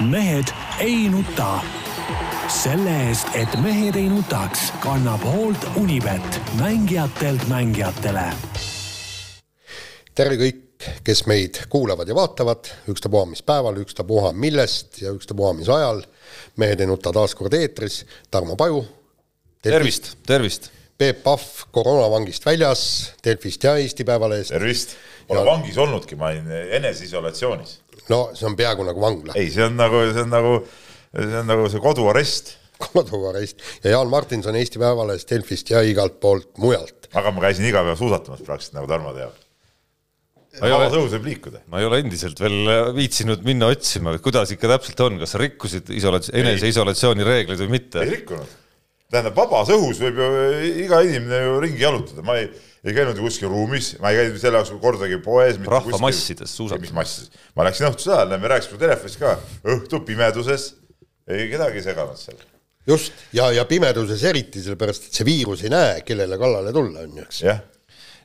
mehed ei nuta. selle eest, et mehed ei nutaks, kannab hoolt Unibet, mängijatelt mängijatele. tere kõik, kes meid kuulavad ja vaatavad, ükstapuha mis päeval, ükstapuha millest ja ükstapuha mis ajal. mehed ei nuta taas kord eetris, Tarmo Paju. tervist, tervist. Peep Pahv koroonavangist väljas Delfist ja Eesti Päevalehest. tervist. Pole vangis olnudki, ma olin eneseisolatsioonis no see on peaaegu nagu vangla. ei, see on nagu, see on nagu, see on nagu see koduarest. koduarest ja Jaan Martinson Eesti Päevalehest, Delfist ja igalt poolt mujalt. aga ma käisin iga päev suusatamas praktiliselt, nagu Tarmo teab. vabas õhus võib liikuda. ma ei ole endiselt veel viitsinud minna otsima, kuidas ikka täpselt on, kas sa rikkusid isolatsioon, eneseisolatsiooni reegleid või mitte? ei rikkunud. tähendab, vabas õhus võib ju iga inimene ju ringi jalutada, ma ei ei käinud kuskil ruumis, ma ei käinud selle jaoks kordagi poes. rahvamassides suusatamas. mis massides, ma läksin õhtuse ajal, me rääkisime telefonis ka, õhtu pimeduses, ei kedagi seganud seal. just, ja, ja pimeduses eriti, sellepärast et see viirus ei näe, kellele kallale tulla on ju, eks. jah.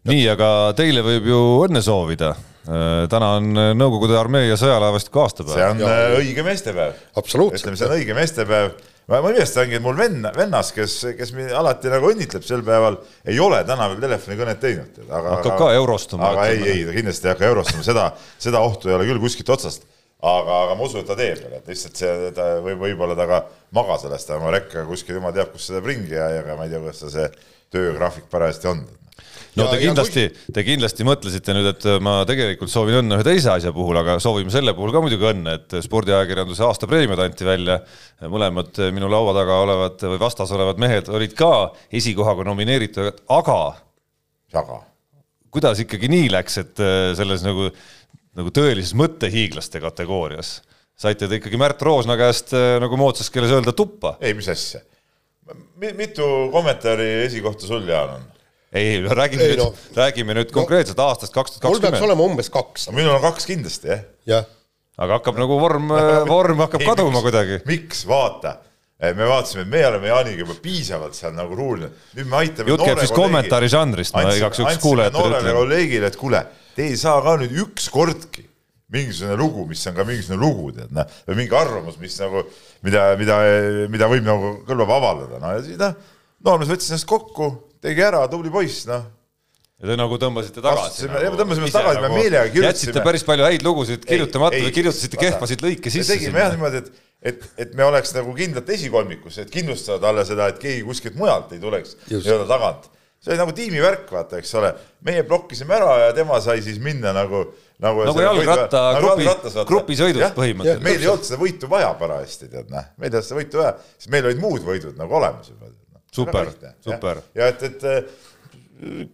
nii, aga teile võib ju õnne soovida. täna on Nõukogude armee ja sõjalaevastiku aastapäev. see on ja, õige meestepäev. absoluutselt. ütleme, see on õige meestepäev ma, ma imestangi, et mul venna, vennas, kes, kes mind alati nagu õnnitleb sel päeval, ei ole täna veel telefonikõnet teinud. hakkab ka eurostuma. aga ei, ei, ta kindlasti ei hakka eurostuma, seda, seda ohtu ei ole küll kuskilt otsast. aga, aga ma usun, et ta teeb veel, et lihtsalt see, ta võib, võib-olla ta ka magas sellest oma rekka kuskil, jumal teab, kus seda ringi ja, ja ma ei tea, kuidas ta see töögraafik parajasti on no te kindlasti, te kindlasti mõtlesite nüüd, et ma tegelikult soovin õnne ühe teise asja puhul, aga soovime selle puhul ka muidugi õnne, et spordiajakirjanduse aastapreemiad anti välja. mõlemad minu laua taga olevad või vastas olevad mehed olid ka esikohaga nomineeritud, aga. aga. kuidas ikkagi nii läks, et selles nagu, nagu tõelises mõttehiiglaste kategoorias saite te ikkagi Märt Roosna käest nagu moodsas keeles öelda tuppa? ei, mis asja. mitu kommentaari esikohta sul, Jaan, on? Ei, räägime ei, nüüd no,, räägime nüüd konkreetselt no, aastast kaks tuhat kakskümmend. mul peaks olema umbes kaks. minul on kaks kindlasti, jah. jah. aga hakkab nagu vorm vorm hakkab ei, kaduma miks, kuidagi. miks, vaata me vaatasime, et me oleme Jaaniga juba piisavalt seal nagu ruulinud, nüüd me aitame. jutt käib siis kommentaari žanrist, ma igaks juhuks kuulajatele ütlen. noorele kolleegile, et kuule, te ei saa ka nüüd ükskordki mingisugune lugu, mis on ka mingisugune lugu, tead noh, või mingi arvamus, mis nagu, mida, mida, mida võib nagu kõlbab avaldada, no ja siis noh, noormees võttis ennast kokku tegi ära, tubli poiss, noh ja te nagu tõmbasite tagasi. Nagu, me tõmbasime tagasi, me nagu meelega kirjutasime. jätsite päris palju häid lugusid kirjutamata või kirjutasite kehvasid lõike sisse. tegime jah niimoodi, et, et, et me oleks nagu kindlalt esikolmikus, et kindlustada talle seda, et keegi kuskilt mujalt ei tuleks nii-öelda tagant. see oli nagu tiimivärk, vaata, eks ole. meie blokkisime ära ja tema sai siis minna nagu nagu, nagu jalgratta nagu grupi, grupisõidus põhimõtteliselt. meil ei olnud seda võitu vaja parajasti, tead näh, meil ei olnud seda võitu vaja, sest meil olid muud võidud nagu olemas juba super, super. ja et, et äh,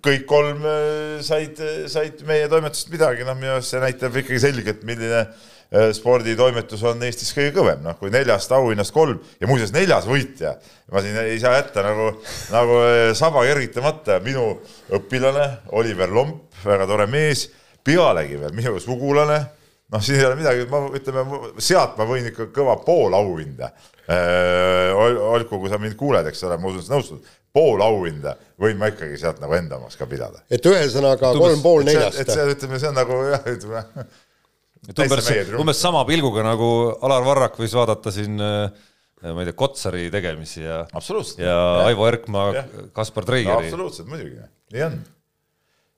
kõik kolm äh, said, said meie toimetusest midagi, noh minu arust see näitab ikkagi selgelt, milline äh, sporditoimetus on Eestis kõige kõvem, noh kui neljast auhinnast kolm. Ja muuseas neljas võitja, ma siin ei saa jätta nagu, nagu saba kergitamata, minu õpilane Oliver Lomp, väga tore mees, pealegi veel minu sugulane, noh, siin ei ole midagi, ma ütleme, sealt ma võin ikka kõva poolauhinda Äh, olgu, kui sa mind kuuled, eks ole, ma usun, sa nõustud, pool auhinda võin ma ikkagi sealt nagu enda omaks ka pidada. et ühesõnaga kolm pool neljast. et see, ütleme, see on nagu jah, ütleme. et umbes, umbes sama pilguga nagu Alar Varrak võis vaadata siin äh, ma ei tea, Kotsari tegemisi ja, ja Aivo Erkmaa, Kaspar Treigeri. absoluutselt, muidugi, nii on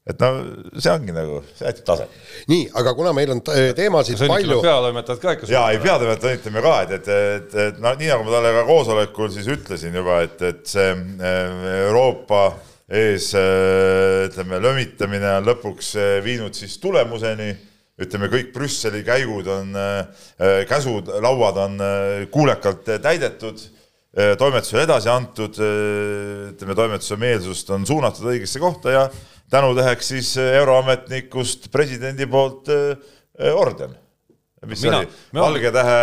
et no see ongi nagu, see näitab taset. nii, aga kuna meil on teemasid palju. peatoimetajad ka ikka. ja ei, peatoimetajad õnnitleme ka, et, et, et, et noh, nii nagu ma talle ka koosolekul siis ütlesin juba, et, et see äh, Euroopa ees äh, ütleme, lömitamine on lõpuks äh, viinud siis tulemuseni ütleme, kõik Brüsseli käigud on, käsud, lauad on kuulekalt täidetud, toimetusele edasi antud, ütleme, toimetuse meelsust on suunatud õigesse kohta ja tänutäheks siis äh, euroametnikust presidendi poolt äh, äh, orden mis Mina, oli valge tähe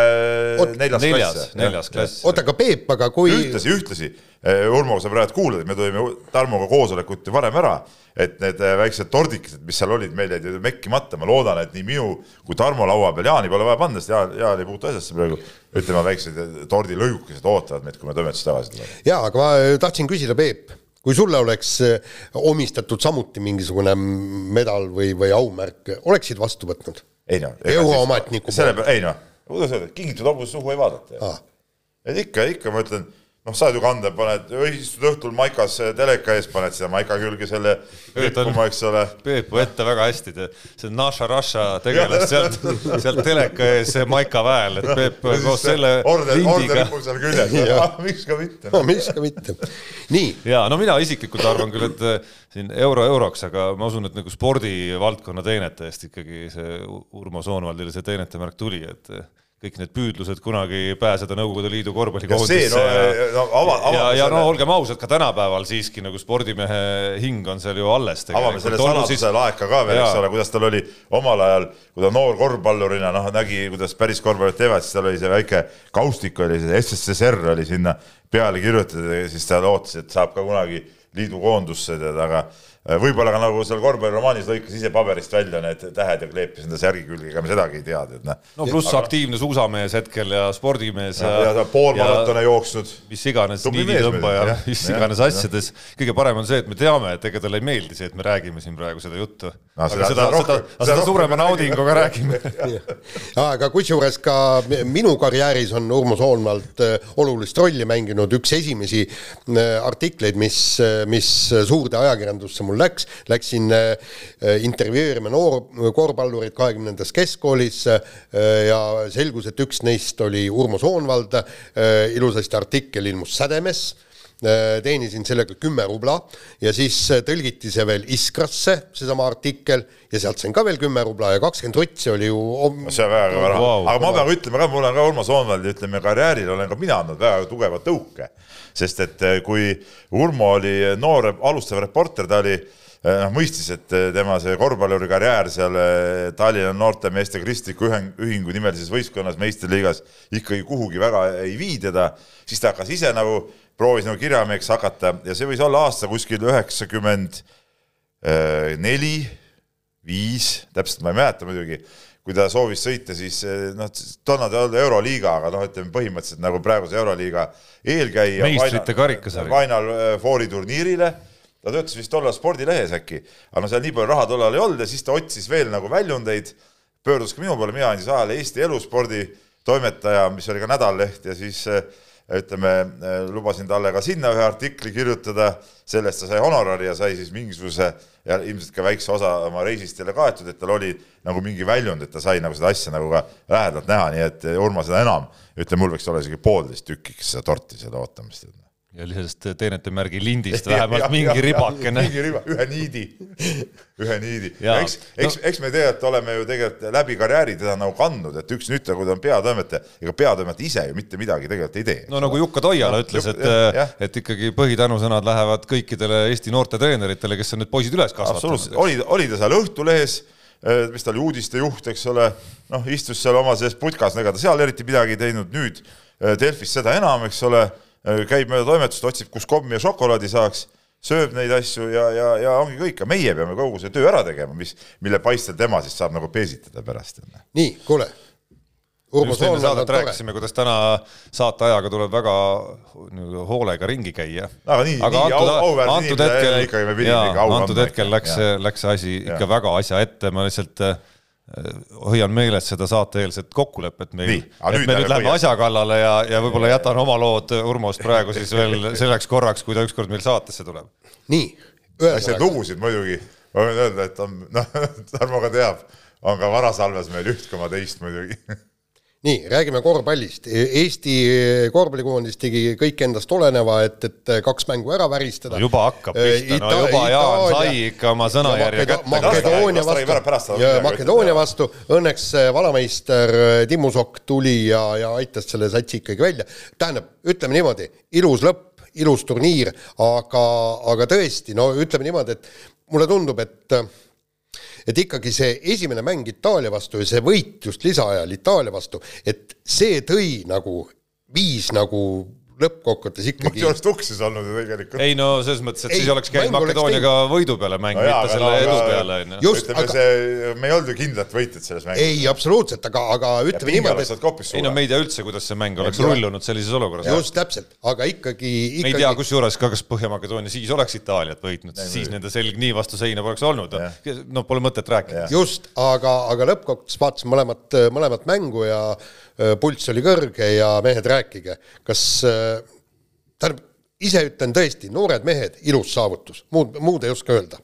neljas, neljas klass. neljas klass. oota, aga Peep, aga kui ühtlasi, ühtlasi, Urmo, sa praegu kuulad, me tulime Tarmoga koosolekut ju varem ära, et need väiksed tordikesed, mis seal olid, meil jäid ju mekkimata, ma loodan, et nii minu kui Tarmo laua peal, Jaani pole vaja panna, sest Jaan, Jaan ei puutu asjasse praegu, ütleme, väiksed tordilõigukesed ootavad meid, kui me toimetusest tagasi tuleme. jaa, aga ma tahtsin küsida, Peep kui sulle oleks eh, omistatud samuti mingisugune medal või, või aumärk, oleksid vastu võtnud? ei noh. euroametniku selle peale, ei noh, kuidas öelda, kingitud hobuse suhu ei vaadata Ah. et ikka, ikka ma ütlen, noh, saad ju kanda, paned, istud õhtul maikas teleka ees, paned seda maika külge selle rippuma, eks ole. Peep võtab ette väga hästi, see Naša Raša tegelas sealt, sealt teleka ees Maika väel, et Peep koos selle orden lindiga lipub seal küljes, miks ka mitte. no miks ka mitte. nii, ja no mina isiklikult arvan küll, et äh, siin euro euroks, aga ma usun, et nagu spordivaldkonna teenete eest ikkagi see Urmo Soonvaldile see teenetemärk tuli, et äh, kõik need püüdlused kunagi pääseda Nõukogude Liidu ja korvpallikoondisse no, no ava, ja, ja avame no olgem ausad, ka tänapäeval siiski nagu spordimehe hing on seal ju alles. avame selle saladuse laeka ka veel, eks ole, kuidas tal oli omal ajal, kui ta noor korvpallurina noh, nägi, kuidas päris korvpallurid teevad, siis tal oli see väike kaustik oli, see SSSR oli sinna peale kirjutatud ja siis ta lootis, et saab ka kunagi liidu koondusse tead, aga võib-olla ka nagu seal korvpalliromaanis lõikas ise paberist välja need tähed ja kleepis enda särgi külge, ega me sedagi ei tea, tead noh. no pluss aktiivne suusamees hetkel ja spordimees ja, ja ta poolmaratone jooksnud. mis iganes niiditõmbaja mis iganes jah. asjades. kõige parem on see, et me teame, et ega talle ei meeldi see, et me räägime siin praegu seda juttu. No aga seda- seda, seda seda, suurema naudinguga räägime. aga kusjuures ka minu karjääris on Urmo Soonvald äh, olulist rolli mänginud, üks esimesi äh, artikleid, mis, mis suurde ajakirjandusse mul läks, läksin äh, intervjueerima noor korvpallurit kahekümnendas keskkoolis äh, ja selgus, et üks neist oli Urmo Soonvald, ilusasti artikkel ilmus Sädemes Äh, teenisin sellega kümme rubla ja siis äh, tõlgiti see veel Iskrasse, seesama artikkel, ja sealt sain ka veel kümme rubla ja kakskümmend rutsi oli ju om- see on väga kõva raha wow,, aga ma pean ütlema ka, mul on ka Urmo Soonvaldi, ütleme karjääril olen ka mina andnud väga tugeva tõuke. sest et eh, kui Urmo oli noor alustav reporter, ta oli noh, mõistis, et tema see korvpalluri karjäär seal Tallinna noortemeeste kristliku ühing, ühingu nimelises võistkonnas meistriliigas ikkagi kuhugi väga ei vii teda, siis ta hakkas ise nagu, proovis nagu kirjameheks hakata ja see võis olla aasta kuskil üheksakümmend eh, neli, viis, täpselt ma ei mäleta muidugi, kui ta soovis sõita, siis eh, noh, toona ta oli Euroliiga, aga noh, ütleme põhimõtteliselt nagu praeguse Euroliiga eelkäija. Meistrite karikasari. Final eh, Fouri turniirile. ta töötas vist tollal spordilehes äkki, aga no seal nii palju raha tollal ei olnud ja siis ta otsis veel nagu väljundeid, pöördus ka minu poole, mina andsin ajale Eesti Eluspordi toimetaja, mis oli ka nädalaleht ja siis eh, ütleme, lubasin talle ka sinna ühe artikli kirjutada, sellest ta sai honorari ja sai siis mingisuguse ja ilmselt ka väikse osa oma reisist jälle kaetud, et tal oli nagu mingi väljund, et ta sai nagu seda asja nagu ka lähedalt näha, nii et Urmas seda enam, ütleme, mul võiks olla isegi poolteist tükki seda torti seda ootamist. Ja sellest teenetemärgi lindist vähemalt mingi ribakene. mingi riba, ühe niidi, ühe niidi. Eks, eks, eks me tegelikult oleme ju tegelikult läbi karjääri teda nagu kandnud, et üks nüüd, kui ta on peatoimetaja, ega peatoimetaja ise ju mitte midagi tegelikult ei tee. no nagu Jukka Toiala ütles, et et ikkagi põhitänusõnad lähevad kõikidele Eesti noortetreeneritele, kes on need poisid üles absoluutselt, kasvatanud. oli, oli ta seal Õhtulehes, mis ta oli, uudistejuht, eks ole, noh, istus seal oma selles putkas, ega ta seal eriti midagi ei teinud, nüüd eh, Delfis seda enam, eks ole, käib mööda toimetust, otsib, kus kommi ja šokolaadi saaks, sööb neid asju ja, ja, ja ongi kõik, aga meie peame kogu see töö ära tegema, mis, mille paistel tema siis saab nagu peesitada pärast. nii, kuule. Just enne saadet rääkisime, kuidas täna saateajaga tuleb väga nagu hoolega ringi käia. Aga nii- nii au- auväärt antud inimene ikkagi me pidime ikka au antud andma hetkel läks läks see asi ikka Jah. väga asja ette, ma lihtsalt äh, hoian meeles seda saateeelset kokkulepet meil, Nii, aga et nüüd me lähme nüüd läheme asja kallale ja, ja võib-olla jätan oma lood Urmost praegu siis veel selleks korraks, kui ta ükskord meil saatesse tuleb. nii, neid lugusid muidugi, ma võin öelda, et on, noh, Tarmo ka teab, on ka varasalves meil üht koma teist muidugi. nii, räägime korvpallist. Eesti korvpallikoondis tegi kõik endast oleneva, et, et kaks mängu ära väristada. no juba hakkab pihta, no juba Jaan sai ikka oma sõnajärje kätte. Makedoonia vastu Makedoonia vastu, õnneks valameister Timmu Sokk tuli ja, ja aitas selle satsi ikkagi välja. tähendab, ütleme niimoodi, ilus lõpp, ilus turniir, aga, aga tõesti, no ütleme niimoodi, et mulle tundub, et et ikkagi see esimene mäng Itaalia vastu ja see võit just lisaajal Itaalia vastu, et see tõi nagu, viis nagu lõppkokkuvõttes ikkagi oleks tuksis olnud ju tegelikult. ei no selles mõttes, et Ei, siis oleks käinud mängu oleks Makedooniaga võidu peale mäng No no,, mitte aga selle no, edu aga- peale, onju. Just, ütleme aga- see, me ei olnud ju kindlalt võitjad selles mängus. ei, absoluutselt, aga, aga ütleme niimoodi, et ei no me. ei tea üldse, kuidas see mäng oleks rullunud sellises olukorras. just täpselt, aga ikkagi, me ei tea, ikkagi kusjuures ka, kas Põhja-Makedoonia siis oleks Itaaliat võitnud, siis nende selg nii vastu seina poleks olnud. no pole mõtet rääkida. just, aga, aga lõppkokkuvõttes vaatasin mõlemat, mõlemat mängu ja pulss oli kõrge ja mehed, rääkige, kas tähendab, ise ütlen tõesti, noored mehed, ilus saavutus, muud, muud ei oska öelda.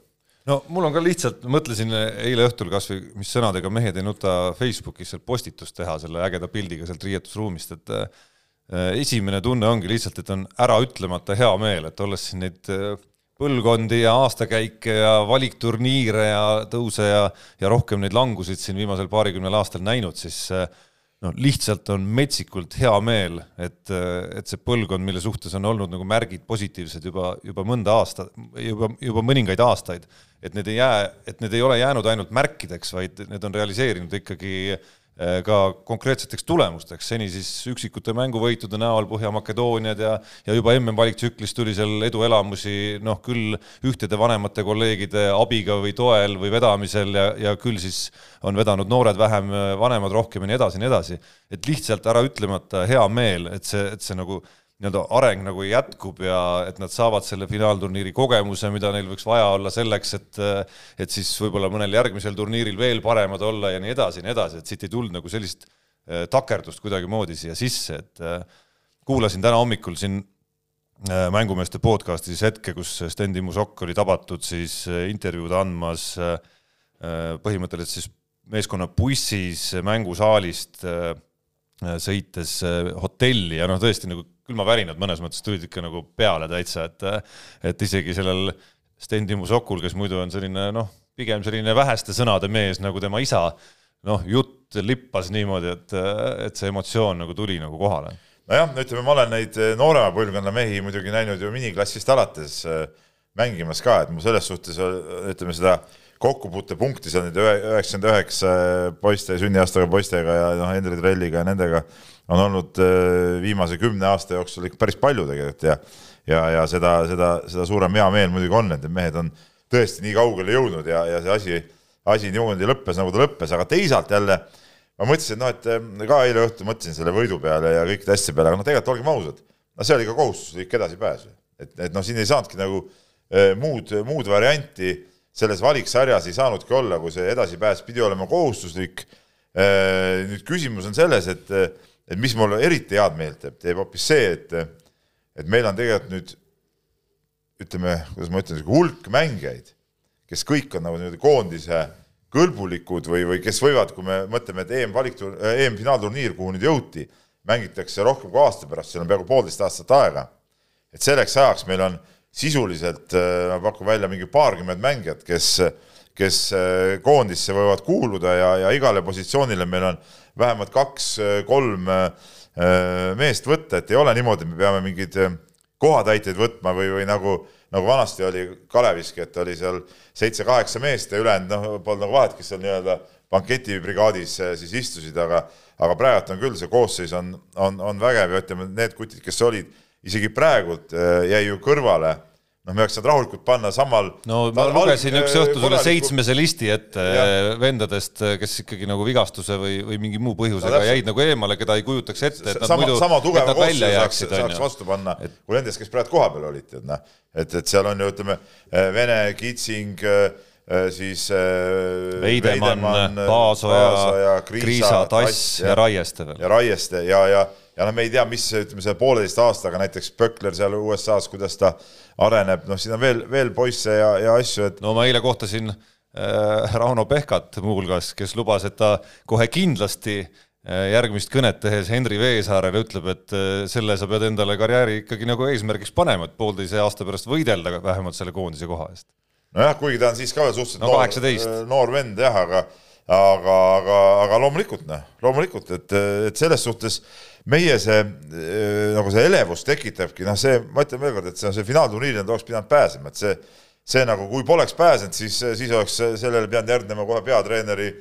No mul on ka lihtsalt, mõtlesin eile õhtul kasvõi, mis sõnadega Mehed ei nuta Facebookis seal postitust teha selle ägeda pildiga sealt riietusruumist, et äh, esimene tunne ongi lihtsalt, et on äraütlemata hea meel, et olles siin neid äh, põlvkondi ja aastakäike ja valikturniire ja tõuse ja, ja rohkem neid langusid siin viimasel paarikümnel aastal näinud, siis äh, no lihtsalt on metsikult hea meel, et, et see põlvkond, mille suhtes on olnud nagu märgid positiivsed juba, juba mõnda aasta, juba, juba mõningaid aastaid, et need ei jää, et need ei ole jäänud ainult märkideks, vaid need on realiseerinud ikkagi Äh, ka konkreetseteks tulemusteks, seni siis üksikute mänguvõitude näol Põhja-Makedooniad ja ja juba MM-valiktsüklis tuli seal eduelamusi noh, küll ühtede vanemate kolleegide abiga või toel või vedamisel ja, ja küll siis on vedanud noored vähem, vanemad rohkem ja nii edasi ja nii edasi. et lihtsalt ära ütlemata hea meel, et see, et see nagu nii-öelda areng nagu jätkub ja et nad saavad selle finaalturniiri kogemuse, mida neil võiks vaja olla selleks, et et siis võib-olla mõnel järgmisel turniiril veel paremad olla ja nii edasi ja nii edasi, et siit ei tulnud nagu sellist äh, takerdust kuidagimoodi siia sisse, et äh, kuulasin täna hommikul siin äh, mängumeeste podcastis hetke, kus Sten Timmu Sokk oli tabatud siis intervjuud andmas põhimõtteliselt siis meeskonna bussis mängusaalist sõites hotelli ja noh, tõesti nagu külmavärinad mõnes mõttes tulid ikka nagu peale täitsa, et et isegi sellel Sten Timo Sokul, kes muidu on selline noh, pigem selline väheste sõnade mees nagu tema isa, noh, jutt lippas niimoodi, et, et see emotsioon nagu tuli nagu kohale. nojah, ütleme, ma olen neid noorema põlvkonna mehi muidugi näinud ju miniklassist alates mängimas ka, et mu selles suhtes ütleme seda kokkupuutepunkti seal nende üheksakümmend üheksa poiste, sünniaastaga poistega ja noh, Henri Trelliga ja nendega on olnud äh, viimase kümne aasta jooksul ikka päris palju tegelikult ja ja, ja seda, seda, seda suurem heameel muidugi on, et need mehed on tõesti nii kaugele jõudnud ja, ja see asi, asi niimoodi lõppes, nagu ta lõppes, aga teisalt jälle ma mõtlesin, noh, et äh, ka eile õhtul mõtlesin selle võidu peale ja kõikide asjade peale, aga noh, tegelikult olgem ausad, no see oli ka kohustuslik edasipääs. et, et noh, siin ei saanudki nagu äh, muud, muud varianti selles valiksarjas ei saanudki olla, kui see edasipääs pidi olema kohustuslik. nüüd küsimus on selles, et et mis mulle eriti head meelt teeb, teeb hoopis see, et, et meil on tegelikult nüüd ütleme, kuidas ma ütlen, hulk mängijaid, kes kõik on nagu niimoodi koondise kõlbulikud või, või kes võivad, kui me mõtleme, et EM-valiktur-, EM-finaalturniir, kuhu nüüd jõuti, mängitakse rohkem kui aasta pärast, seal on peaaegu poolteist aastat aega. et selleks ajaks meil on sisuliselt, ma pakun välja mingi paarkümmend mängijat, kes, kes koondisse võivad kuuluda ja, ja igale positsioonile meil on vähemalt kaks-kolm äh, meest võtta, et ei ole niimoodi, et me peame mingeid äh, kohatäiteid võtma või, või nagu, nagu vanasti oli Kaleviski, et oli seal seitse-kaheksa meest ja ülejäänud noh, polnud nagu vahet, kes seal nii-öelda banketibrigaadis äh, siis istusid, aga aga praegu on küll, see koosseis on, on, on vägev ja ütleme, need kutid, kes olid, isegi praegult jäi ju kõrvale noh, me oleks saanud rahulikult panna samal no ma lugesin üks õhtu sulle seitsmese listi ette ja. vendadest, kes ikkagi nagu vigastuse või, või mingi muu põhjusega no, jäid nagu eemale, keda ei kujutaks ette, et nad sama, muidu sama tugeva koosseisu saaks, saaks vastu panna et... kui nendest, kes praegu kohapeal olid, tead noh, et, et seal on ju ütleme, Vene, Kitsing, siis Veidemann, Veidemann, Paasoja, Kriisa, Tass ja, ja Raieste veel. ja Raieste ja, ja ja noh, me ei tea, mis ütleme selle pooleteist aastaga näiteks Böckler seal USA-s, kuidas ta areneb, noh, siin on veel, veel poisse ja, ja asju, et no ma eile kohtasin äh, Rauno Pehkat muuhulgas, kes lubas, et ta kohe kindlasti äh, järgmist kõnet tehes Henri Veesaarele ütleb, et äh, selle sa pead endale karjääri ikkagi nagu eesmärgiks panema, et poolteise aasta pärast võidelda vähemalt selle koondise koha eest. nojah, kuigi ta on siis ka veel suhteliselt no, noor, äh, noor vend jah, aga aga, aga, aga loomulikult noh, loomulikult, et, et selles suhtes meie see nagu see elevus tekitabki, noh, see, ma ütlen veel kord, et see on see finaalturniir, nad oleks pidanud pääsema, et see, see nagu, kui poleks pääsenud, siis, siis oleks sellele pidanud järgnema kohe peatreeneri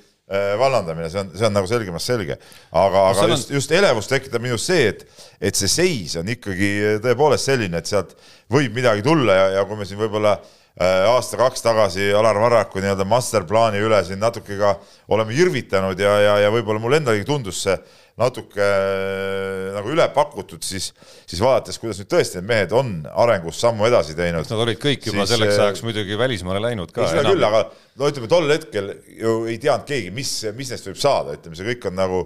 vallandamine, see on, see on nagu selgemast selge. aga, aga just, just elevust tekitab minus see, et, et see seis on ikkagi tõepoolest selline, et sealt võib midagi tulla ja, ja kui me siin võib-olla aasta-kaks tagasi Alar Varraku nii-öelda masterplaani üle siin natuke ka oleme irvitanud ja, ja, ja võib-olla mulle endalgi tundus see natuke äh, nagu üle pakutud, siis, siis vaadates, kuidas nüüd tõesti need mehed on arengus sammu edasi teinud. Nad olid kõik juba siis, selleks äh, ajaks muidugi välismaale läinud ka. seda küll, aga no ütleme, tol hetkel ju ei teadnud keegi, mis, mis neist võib saada, ütleme, see kõik on nagu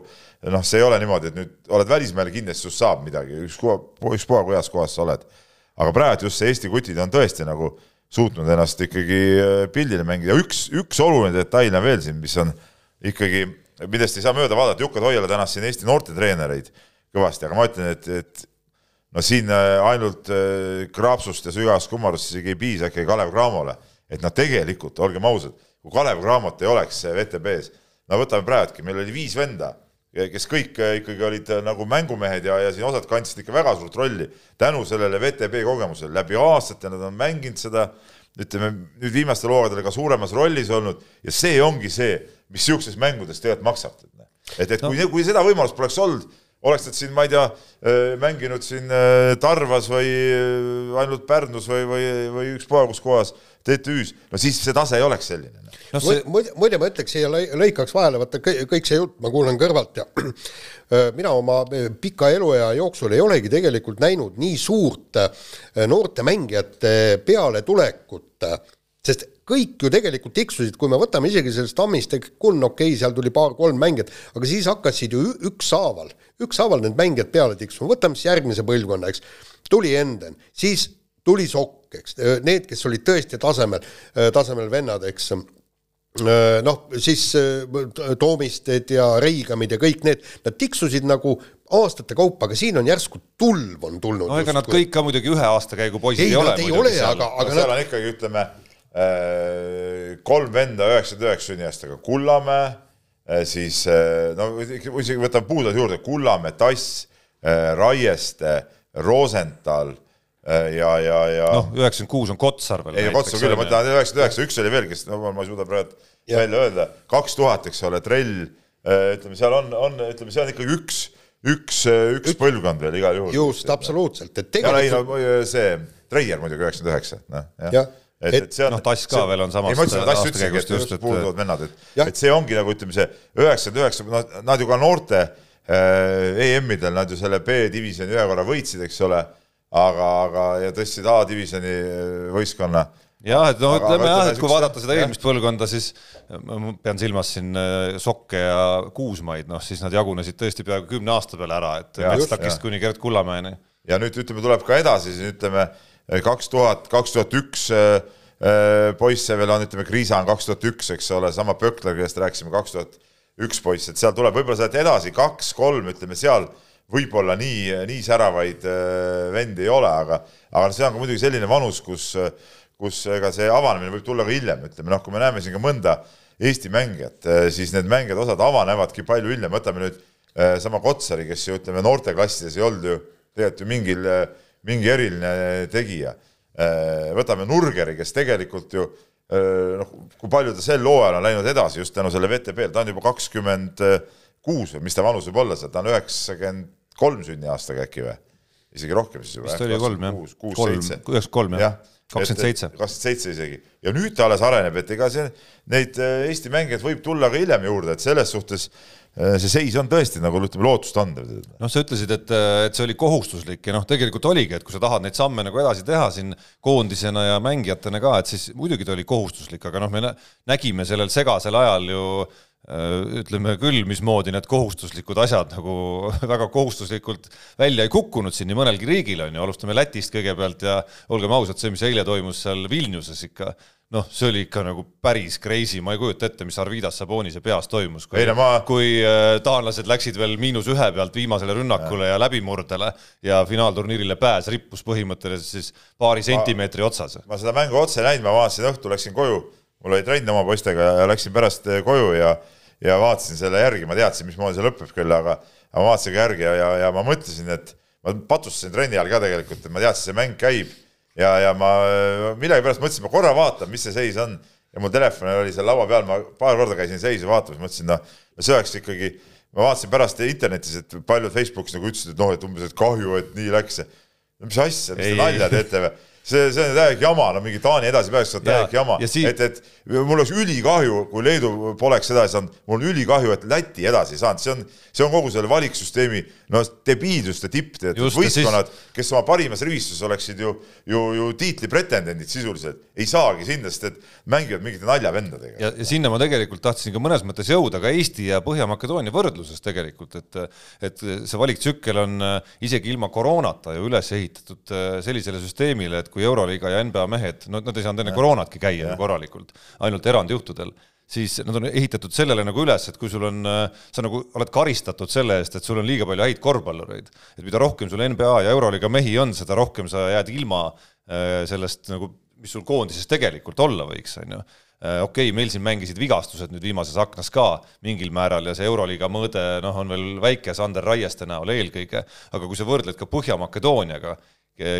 noh, see ei ole niimoodi, et nüüd oled välismaal ja kindlasti sinust saab midagi, ükspuha, ükspuha kuidas kohas sa oled. aga praegu just see Eesti kutid on tõesti nagu suutnud ennast ikkagi äh, pildile mängida, üks, üks oluline detail on veel siin, mis on ikkagi millest ei saa mööda vaadata, Jukka Toiala tänas siin Eesti noortetreenereid kõvasti, aga ma ütlen, et, et no siin äh, ainult äh, kraapsust ja sügavast kummarust isegi ei piisa ikkagi Kalev Cramole, et noh, tegelikult olgem ausad, kui Kalev Cramot ei oleks VTB-s, no võtame praegugi, meil oli viis venda, kes kõik äh, ikkagi olid nagu mängumehed ja, ja siin osad kandsid ikka väga suurt rolli tänu sellele VTB kogemusele, läbi aastate nad on mänginud seda, ütleme nüüd viimastel hooaegadel ka suuremas rollis olnud ja see ongi see mis niisugustes mängudes tegelikult maksab. et, et kui no., kui seda võimalust poleks olnud, oleks nad siin, ma ei tea, äh, mänginud siin äh, Tarvas või äh, ainult Pärnus või, või, või ükspuha kus kohas TTÜ-s, no siis see tase ei oleks selline. No see... muide, muide ma ütleks siia lõikaks vahele, vaata kõik see jutt ma kuulan kõrvalt ja mina oma pika eluea jooksul ei olegi tegelikult näinud nii suurt noorte mängijate pealetulekut, sest kõik ju tegelikult tiksusid, kui me võtame isegi sellest Tammist, Kunn, okei okay,, seal tuli paar-kolm mängijat, aga siis hakkasid ju ükshaaval, ükshaaval need mängijad peale tiksuma, võtame siis järgmise põlvkonna, eks, tuli Enden, siis tuli Sokk, eks, need, kes olid tõesti tasemel, tasemel vennad, eks, noh, siis Toomisted ja Reigamid ja kõik need, nad tiksusid nagu aastate kaupa, aga siin on järsku tulv on tulnud. no ega nad kõik ka muidugi ühe aastakäigu poisid ei, ei ole. ei ole, aga, aga no, seal on ikkagi, ütleme Äh, kolm venda üheksakümmend üheksa sünniaastaga, Kullamäe, siis äh, no isegi võtame puudad juurde, Kullamäe, Tass, Raieste, Rosenthal ja, ja, ja. Noh, üheksakümmend kuus on Kotsar veel. ei, Kotsar küll, ma ütlen üheksakümmend üheksa, üks oli veel, kes, no ma ei suuda praegu välja öelda, kaks tuhat, eks ole, Trell, ütleme, seal on, on, ütleme, see on ikkagi üks, üks, üks põlvkond veel igal juhul. just, absoluutselt, et tegelikult. no see, Treier muidugi üheksakümmend üheksa, noh, jah. Ja et, et see on noh, Tass ka see, veel on samast ei, ma ütlesin, Tass ütlesingi, et just puuduvad vennad, et et see ongi nagu ütleme, see üheksakümmend üheksa, nad, nad ju ka noorte äh, EM-idel nad ju selle B-divisjoni ühe korra võitsid, eks ole, aga, aga ja tõstsid A-divisjoni äh, võistkonna. Jah, et no aga, ütleme jah, et kui vaadata seda eelmist põlvkonda, siis ma pean silmas siin äh, Sokke ja Kuusmaid, noh siis nad jagunesid tõesti peaaegu kümne aasta peale ära, et Metstakist kuni Gerd Kullamäeni. ja nüüd ütleme, tuleb ka edasi, siis ütleme kaks tuhat, kaks tuhat üks äh, äh, poisse veel on, ütleme, Kriisa on kaks tuhat üks, eks ole, sama Pökler, kellest rääkisime, kaks tuhat üks poiss, et seal tuleb võib-olla sealt edasi kaks-kolm, ütleme seal võib-olla nii, nii säravaid äh, vendi ei ole, aga, aga see on ka muidugi selline vanus, kus, kus ega see avanemine võib tulla ka hiljem, ütleme noh, kui me näeme siin ka mõnda Eesti mängijat, siis need mängijad, osad avanevadki palju hiljem, võtame nüüd sama Kotsari, kes ju ütleme, noorteklassides ei olnud ju tegelikult ju mingil mingi eriline tegija. Äh, võtame Nurgeri, kes tegelikult ju äh, noh, kui palju ta sel hooajal on läinud edasi just tänu selle VTB-le, ta on juba kakskümmend kuus või mis ta vanus võib olla seal, ta on üheksakümmend kolm sünniaastaga äkki või? isegi rohkem siis juba. vist oli kolm jah, kolm, üheksakümmend kolm jah ja kakskümmend seitse. kakskümmend seitse isegi ja nüüd ta alles areneb, et ega see, neid äh, Eesti mängijaid võib tulla ka hiljem juurde, et selles suhtes Äh, see seis on tõesti nagu ütleme, lootustandev. noh, sa ütlesid, et, et see oli kohustuslik ja noh, tegelikult oligi, et kui sa tahad neid samme nagu edasi teha siin koondisena ja mängijatena ka, et siis muidugi ta oli kohustuslik, aga noh, me nägime sellel segasel ajal ju äh, ütleme küll, mismoodi need kohustuslikud asjad nagu väga kohustuslikult välja ei kukkunud siin nii mõnelgi riigil on ju, alustame Lätist kõigepealt ja olgem ausad, see, mis eile toimus seal Vilniuses ikka noh, see oli ikka nagu päris crazy, ma ei kujuta ette, mis Arvidas Sabonise peas toimus, kui, ma... kui äh, taanlased läksid veel miinus ühe pealt viimasele rünnakule ja, ja läbimurdele ja finaalturniirile pääs rippus põhimõtteliselt siis paari sentimeetri otsas. ma seda mängu otse näinud, ma vaatasin õhtul, läksin koju, mul oli trenn oma poistega ja läksin pärast äh, koju ja ja vaatasin selle järgi, ma teadsin, mismoodi see lõpeb küll, aga ma vaatasin ka järgi ja, ja, ja ma mõtlesin, et ma patustasin trenni ajal ka tegelikult, et ma teadsin, see mäng käib ja, ja ma millegipärast mõtlesin, ma korra vaatan, mis see seis on ja mul telefon oli seal laua peal, ma paar korda käisin seisu vaatamas, mõtlesin, noh, see oleks ikkagi, ma vaatasin pärast internetis, et paljud Facebookis nagu ütlesid, et noh, et umbes, et kahju, et nii läks. no mis asja, mis te nalja teete või? See, see on täielik jama, no mingi Taani edasipääs on täielik jama, siit... et, et mul oleks ülikahju, kui Leedu poleks edasi saanud, mul on ülikahju, et Läti edasi ei saanud, see on, see on kogu selle valiksüsteemi no debiilsuste tipp, et võistkonnad siis..., kes oma parimas rivistuses oleksid ju, ju, ju tiitli pretendendid sisuliselt, ei saagi sinna, sest et mängivad mingite naljavendadega. ja, ja sinna ma tegelikult tahtsin ka mõnes mõttes jõuda ka Eesti ja Põhja-Makedoonia võrdluses tegelikult, et et see valiktsükkel on äh, isegi ilma koroonata ju üles ehitatud äh, sellisele süsteemile, et kui Euroliiga ja NBA mehed, no nad ei saanud enne koroonatki käia ju korralikult, ainult erandjuhtudel siis nad on ehitatud sellele nagu üles, et kui sul on, äh, sa nagu oled karistatud selle eest, et sul on liiga palju häid korvpallureid, et mida rohkem sul NBA ja Euroliiga mehi on, seda rohkem sa jääd ilma sellest nagu, mis sul koondises tegelikult olla võiks, on ju. Äh, okei okay,, meil siin mängisid vigastused nüüd viimases aknas ka mingil määral ja see Euroliiga mõõde noh, on veel väike Sander Raieste näol eelkõige, aga kui sa võrdled ka Põhja-Makedooniaga,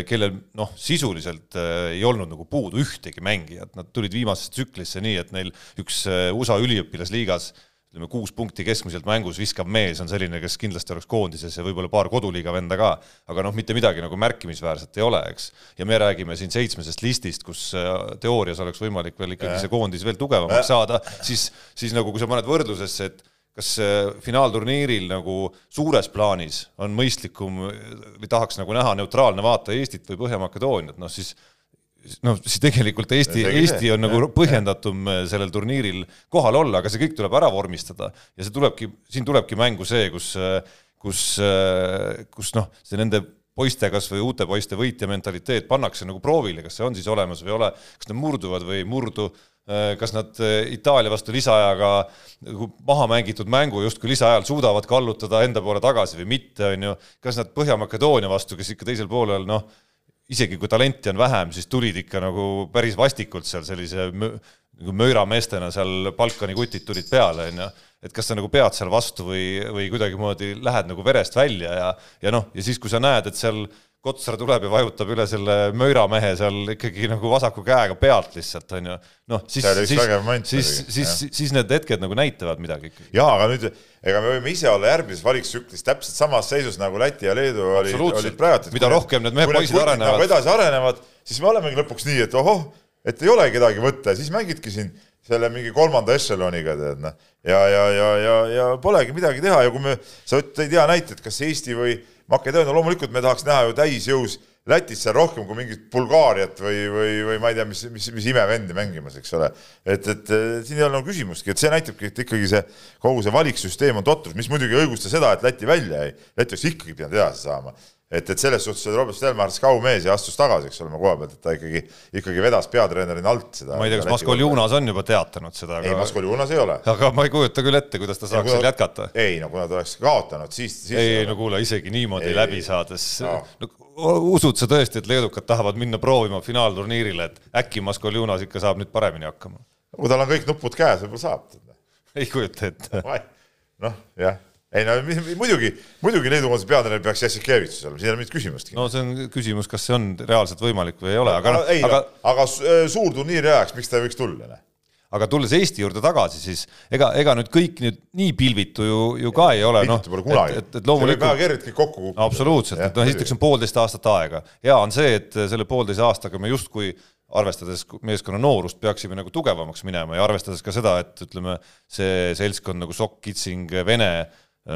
kellel noh, sisuliselt äh, ei olnud nagu puudu ühtegi mängijat, nad tulid viimasesse tsüklisse nii, et neil üks äh, USA üliõpilasliigas ütleme, kuus punkti keskmiselt mängus viskav mees on selline, kes kindlasti oleks koondises ja võib-olla paar koduliiga venda ka, aga noh, mitte midagi nagu märkimisväärset ei ole, eks. ja me räägime siin seitsmesest listist, kus äh, teoorias oleks võimalik veel ikkagi see koondis veel tugevamaks saada, siis, siis nagu kui sa paned võrdlusesse, et kas äh, finaalturniiril nagu suures plaanis on mõistlikum või tahaks nagu näha neutraalne vaata Eestit või Põhja-Makedooniat, noh siis noh, siis tegelikult Eesti, Eesti on nagu põhjendatum äh, sellel turniiril kohal olla, aga see kõik tuleb ära vormistada. Ja see tulebki, siin tulebki mängu see, kus, äh, kus, kus noh, see nende poiste, kas või uute poiste võitja mentaliteet pannakse nagu proovile, kas see on siis olemas või ei ole, kas nad murduvad või ei murdu, kas nad Itaalia vastu lisaajaga nagu maha mängitud mängu justkui lisaajal suudavad kallutada enda poole tagasi või mitte, on ju, kas nad Põhja-Makedoonia vastu, kes ikka teisel poolel noh, isegi kui talenti on vähem, siis tulid ikka nagu päris vastikult seal sellise nagu möörameestena seal Balkani kutid tulid peale, onju. et kas sa nagu pead seal vastu või, või kuidagimoodi lähed nagu verest välja ja, ja noh, ja siis, kui sa näed, et seal Kotsar tuleb ja vajutab üle selle mööramehe seal ikkagi nagu vasaku käega pealt lihtsalt, onju. noh, siis, siis, siis, siis, siis need hetked nagu näitavad midagi ikkagi. jaa, aga nüüd ega me võime ise olla järgmises valikstsüklis täpselt samas seisus nagu Läti ja Leedu olid, olid praegu. mida rohkem need mehed poisid arenevad nagu. edasi arenevad, siis me olemegi lõpuks nii, et ohoh, et ei ole kedagi võtta ja siis mängidki siin selle mingi kolmanda ešeloniga, tead noh. ja, ja, ja, ja, ja polegi midagi teha ja kui me, sa tõid hea näite, et kas Eesti või Makedoonia, loomulikult me tahaks näha ju täisjõus Lätis seal rohkem kui mingit Bulgaariat või, või, või ma ei tea, mis, mis, mis imevendi mängimas, eks ole. et, et siin ei ole nagu küsimustki, et see näitabki, et ikkagi see kogu see valiksüsteem on totrus, mis muidugi ei õigusta seda, et Läti välja jäi. Läti oleks ikkagi pidanud edasi saama et, et selles suhtes oli Robert Stelmar skaumees ja astus tagasi, eks ole, koha pealt, et ta ikkagi, ikkagi vedas peatreenerina alt seda. ma ei tea, kas Maskoljunas on juba teatanud seda aga.... ei, Maskoljunas ei ole. aga ma ei kujuta küll ette, kuidas ta saaks seal jätkata. ei, no kui nad oleks kaotanud, siis, siis. ei, ei, no kuule, isegi niimoodi ei, läbi saades no. no usud sa tõesti, et leedukad tahavad minna proovima finaalturniirile, et äkki Maskoljunas ikka saab nüüd paremini hakkama? kui tal on kõik nupud käes, võib-olla saab. ei kujuta ette. noh, jah ei no muidugi, muidugi Leedu koondise peatreener peaks Jassikevitsus olema, siin ei ole mingit küsimustki. no see on küsimus, kas see on reaalselt võimalik või ei ole, aga no, ei, aga, aga äh, suur turniiri ajaks, miks ta ei võiks tulla? Ne? aga tulles Eesti juurde tagasi, siis ega, ega nüüd kõik nüüd nii pilvitu ju, ju ka ei ole, noh, et, et, et loomulikult väga kergelt kõik kokku kukkuda. absoluutselt, et noh, esiteks on poolteist aastat aega. hea on see, et selle poolteise aastaga me justkui arvestades meeskonna noorust, peaksime nagu tugevamaks minema ja arvestades ka seda, et ütleme, see seltskond nagu Sokk, Kitsing, Vene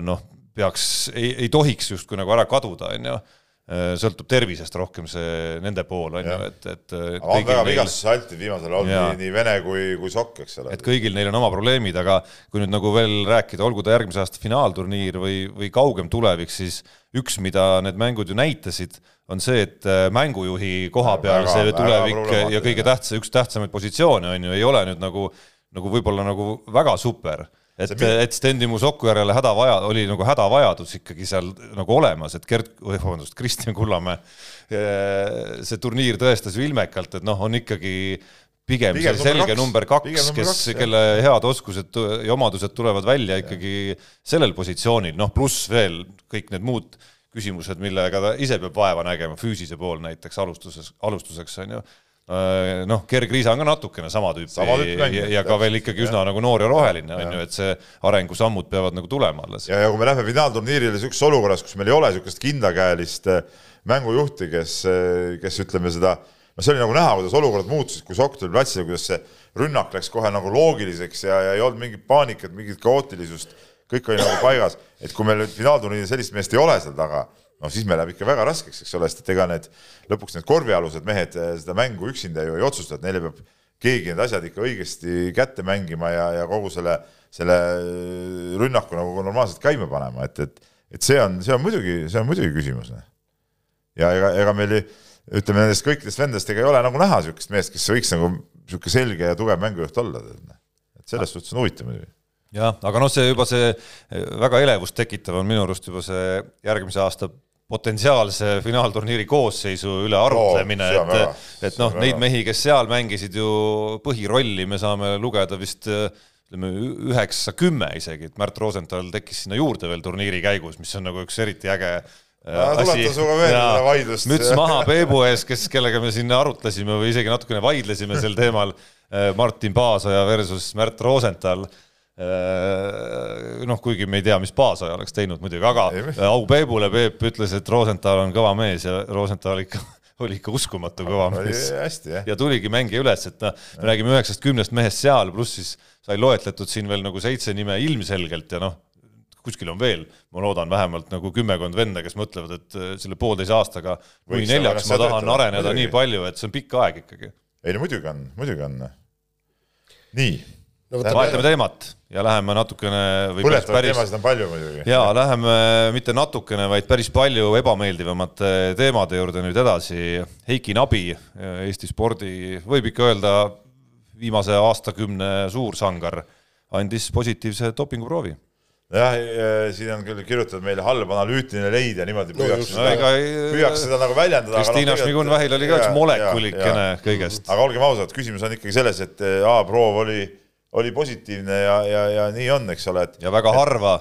noh, peaks, ei, ei tohiks justkui nagu ära kaduda, on ju sõltub tervisest rohkem see nende pool on ju, et, et. on väga vigastuse altid viimasel ajal nii, nii Vene kui, kui Sokk, eks ole. et kõigil neil on oma probleemid, aga kui nüüd nagu veel rääkida, olgu ta järgmise aasta finaalturniir või, või kaugem tulevik, siis üks, mida need mängud ju näitasid, on see, et äh, mängujuhi koha peal see tulevik ja kõige tähtsam, üks tähtsamaid positsioone on ju, ei ole nüüd nagu, nagu võib-olla nagu väga super et, et Stendimu Soku järele hädavaja, oli nagu hädavajadus ikkagi seal nagu olemas, et Gert, vabandust, Kristjan Kullamäe, eh, see turniir tõestas ju ilmekalt, et noh, on ikkagi pigem, pigem see selge number kaks, kes, kelle head oskused ja omadused tulevad välja ikkagi sellel positsioonil, noh pluss veel kõik need muud küsimused, millega ta ise peab vaeva nägema, füüsise pool näiteks alustuses, alustuseks on ju noh, Gerg Riisa on ka natukene sama tüüpi sama ja, ja, ja ka veel ikkagi üsna ja. nagu noor ja roheline on ju, et see arengusammud peavad nagu tulema alles. ja, ja kui me lähme finaalturniirile niisuguses olukorras, kus meil ei ole niisugust kindlakäelist äh, mängujuhti, kes, äh, kes ütleme seda no see oli nagu näha, kuidas olukorrad muutusid, kui Sokk tuli platsile, kuidas see rünnak läks kohe nagu loogiliseks ja, ja ei olnud mingit paanikat, mingit kaootilisust, kõik oli nagu paigas, et kui meil nüüd finaalturniiril sellist meest ei ole seal taga, no siis meil läheb ikka väga raskeks, eks ole, sest et ega need lõpuks need korvialused mehed eh, seda mängu üksinda ju ei otsusta, et neile peab keegi need asjad ikka õigesti kätte mängima ja, ja kogu selle, selle rünnaku nagu normaalselt käima panema, et, et, et see on, see on muidugi, see on muidugi küsimus. Noh. ja ega, ega meil ei, ütleme nendest kõikidest vendadest ega ei ole nagu näha niisugust meest, kes võiks nagu niisugune selge ja tugev mängujuht olla. Noh. et selles suhtes on huvitav muidugi jah, aga noh, see juba see väga elevust tekitav on minu arust juba see järgmise aasta potentsiaalse finaalturniiri koosseisu üle arutlemine no,, et, et noh, neid mehi, kes seal mängisid ju põhirolli, me saame lugeda vist ütleme üheksa, kümme isegi, et Märt Rosenthal tekkis sinna juurde veel turniiri käigus, mis on nagu üks eriti äge äh, tuletan sinuga veel seda vaidlust. müts maha Peebu ees, kes, kellega me siin arutlesime või isegi natukene vaidlesime sel teemal. Äh, Martin Paasoja versus Märt Rosenthal noh, kuigi me ei tea, mis Paasoja oleks teinud muidugi, aga au Peebule, Peep ütles, et Rosenthal on kõva mees ja Rosenthal ikka oli ikka uskumatu kõva mees. ja tuligi mängija üles, et noh, me räägime üheksast, kümnest mehest seal, pluss siis sai loetletud siin veel nagu seitse nime ilmselgelt ja noh, kuskil on veel, ma loodan vähemalt nagu kümmekond venda, kes mõtlevad, et äh, selle poolteise aastaga või neljaks ma tahan areneda muidugi. nii palju, et see on pikk aeg ikkagi. ei no muidugi on, muidugi on. nii no, vahetame teemat ja läheme natukene põletavaid päris... teemasid on palju muidugi. ja läheme mitte natukene, vaid päris palju ebameeldivamate teemade juurde nüüd edasi. Heiki Nabi, Eesti spordi, võib ikka öelda, viimase aastakümne suursangar, andis positiivse dopinguproovi jah, siin on küll kirjutatud meile halb analüütiline leid ja niimoodi püüaks no, seda, püüaks seda nagu väljendada. Kristiina no, Šmigun-Vähil oli ka üks molekulikene kõigest. aga olgem ausad, küsimus on ikkagi selles, et A-proov oli oli positiivne ja, ja, ja nii on, eks ole, et ja väga et, harva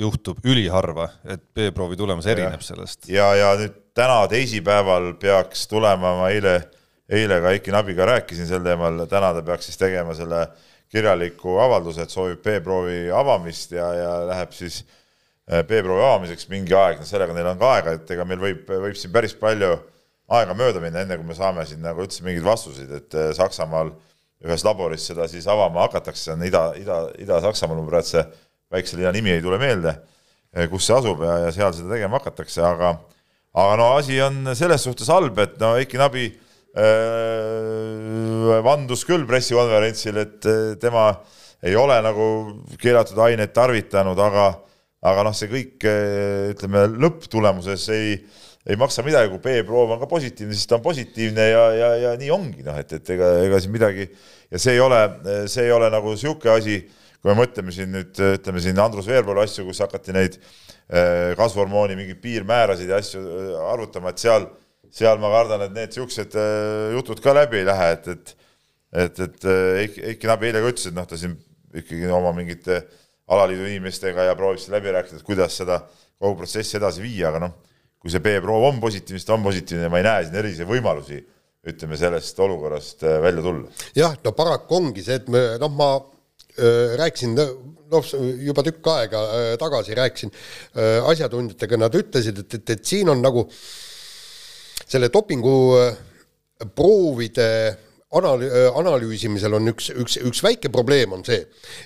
juhtub, üliharva, et B-proovi tulemus erineb ja, sellest. ja, ja nüüd täna teisipäeval peaks tulema, ma eile, eile ka Eiki Nabiga rääkisin sel teemal, täna ta peaks siis tegema selle kirjaliku avalduse, et soovib B-proovi avamist ja, ja läheb siis eh, B-proovi avamiseks mingi aeg, no sellega neil on ka aega, et ega meil võib, võib siin päris palju aega mööda minna, enne kui me saame siin nagu üldse mingeid vastuseid, et eh, Saksamaal äh, ühes laboris seda siis avama hakatakse, see on Ida, Ida, Ida-Saksamaal, mul praegu see väikse linna nimi ei tule meelde, eh, kus see asub ja, ja seal seda tegema hakatakse, aga aga no asi on selles suhtes halb, et no Eiki Nabi äh, vandus küll pressikonverentsil, et äh, tema ei ole nagu keelatud aineid tarvitanud, aga aga noh, see kõik ütleme lõpptulemuses ei ei maksa midagi, kui B-proov on ka positiivne, siis ta on positiivne ja, ja, ja nii ongi, noh, et, et ega, ega siin midagi ja see ei ole, see ei ole nagu niisugune asi, kui me mõtleme siin nüüd, ütleme siin Andrus Veerpalu asju, kus hakati neid eh, kasvuhormooni mingeid piirmäärasid ja asju eh, arvutama, et seal, seal ma kardan, et need niisugused eh, jutud ka läbi ei lähe, et, et et, et Eiki, Eiki Nabi eile ka ütles, et noh, ta siin ikkagi oma mingite alaliidu inimestega ja proovis läbi rääkida, et kuidas seda kogu protsessi edasi viia, aga noh kui see B-proov on positiivne, siis ta on positiivne, ma ei näe siin erilisi võimalusi, ütleme sellest olukorrast äh, välja tulla. jah, no paraku ongi see, et me noh, ma äh, rääkisin noh, juba tükk aega äh, tagasi rääkisin äh, asjatundjatega, nad ütlesid, et, et, et siin on nagu selle dopingu proovide analü-, äh, analüüsimisel on üks, üks, üks väike probleem on see,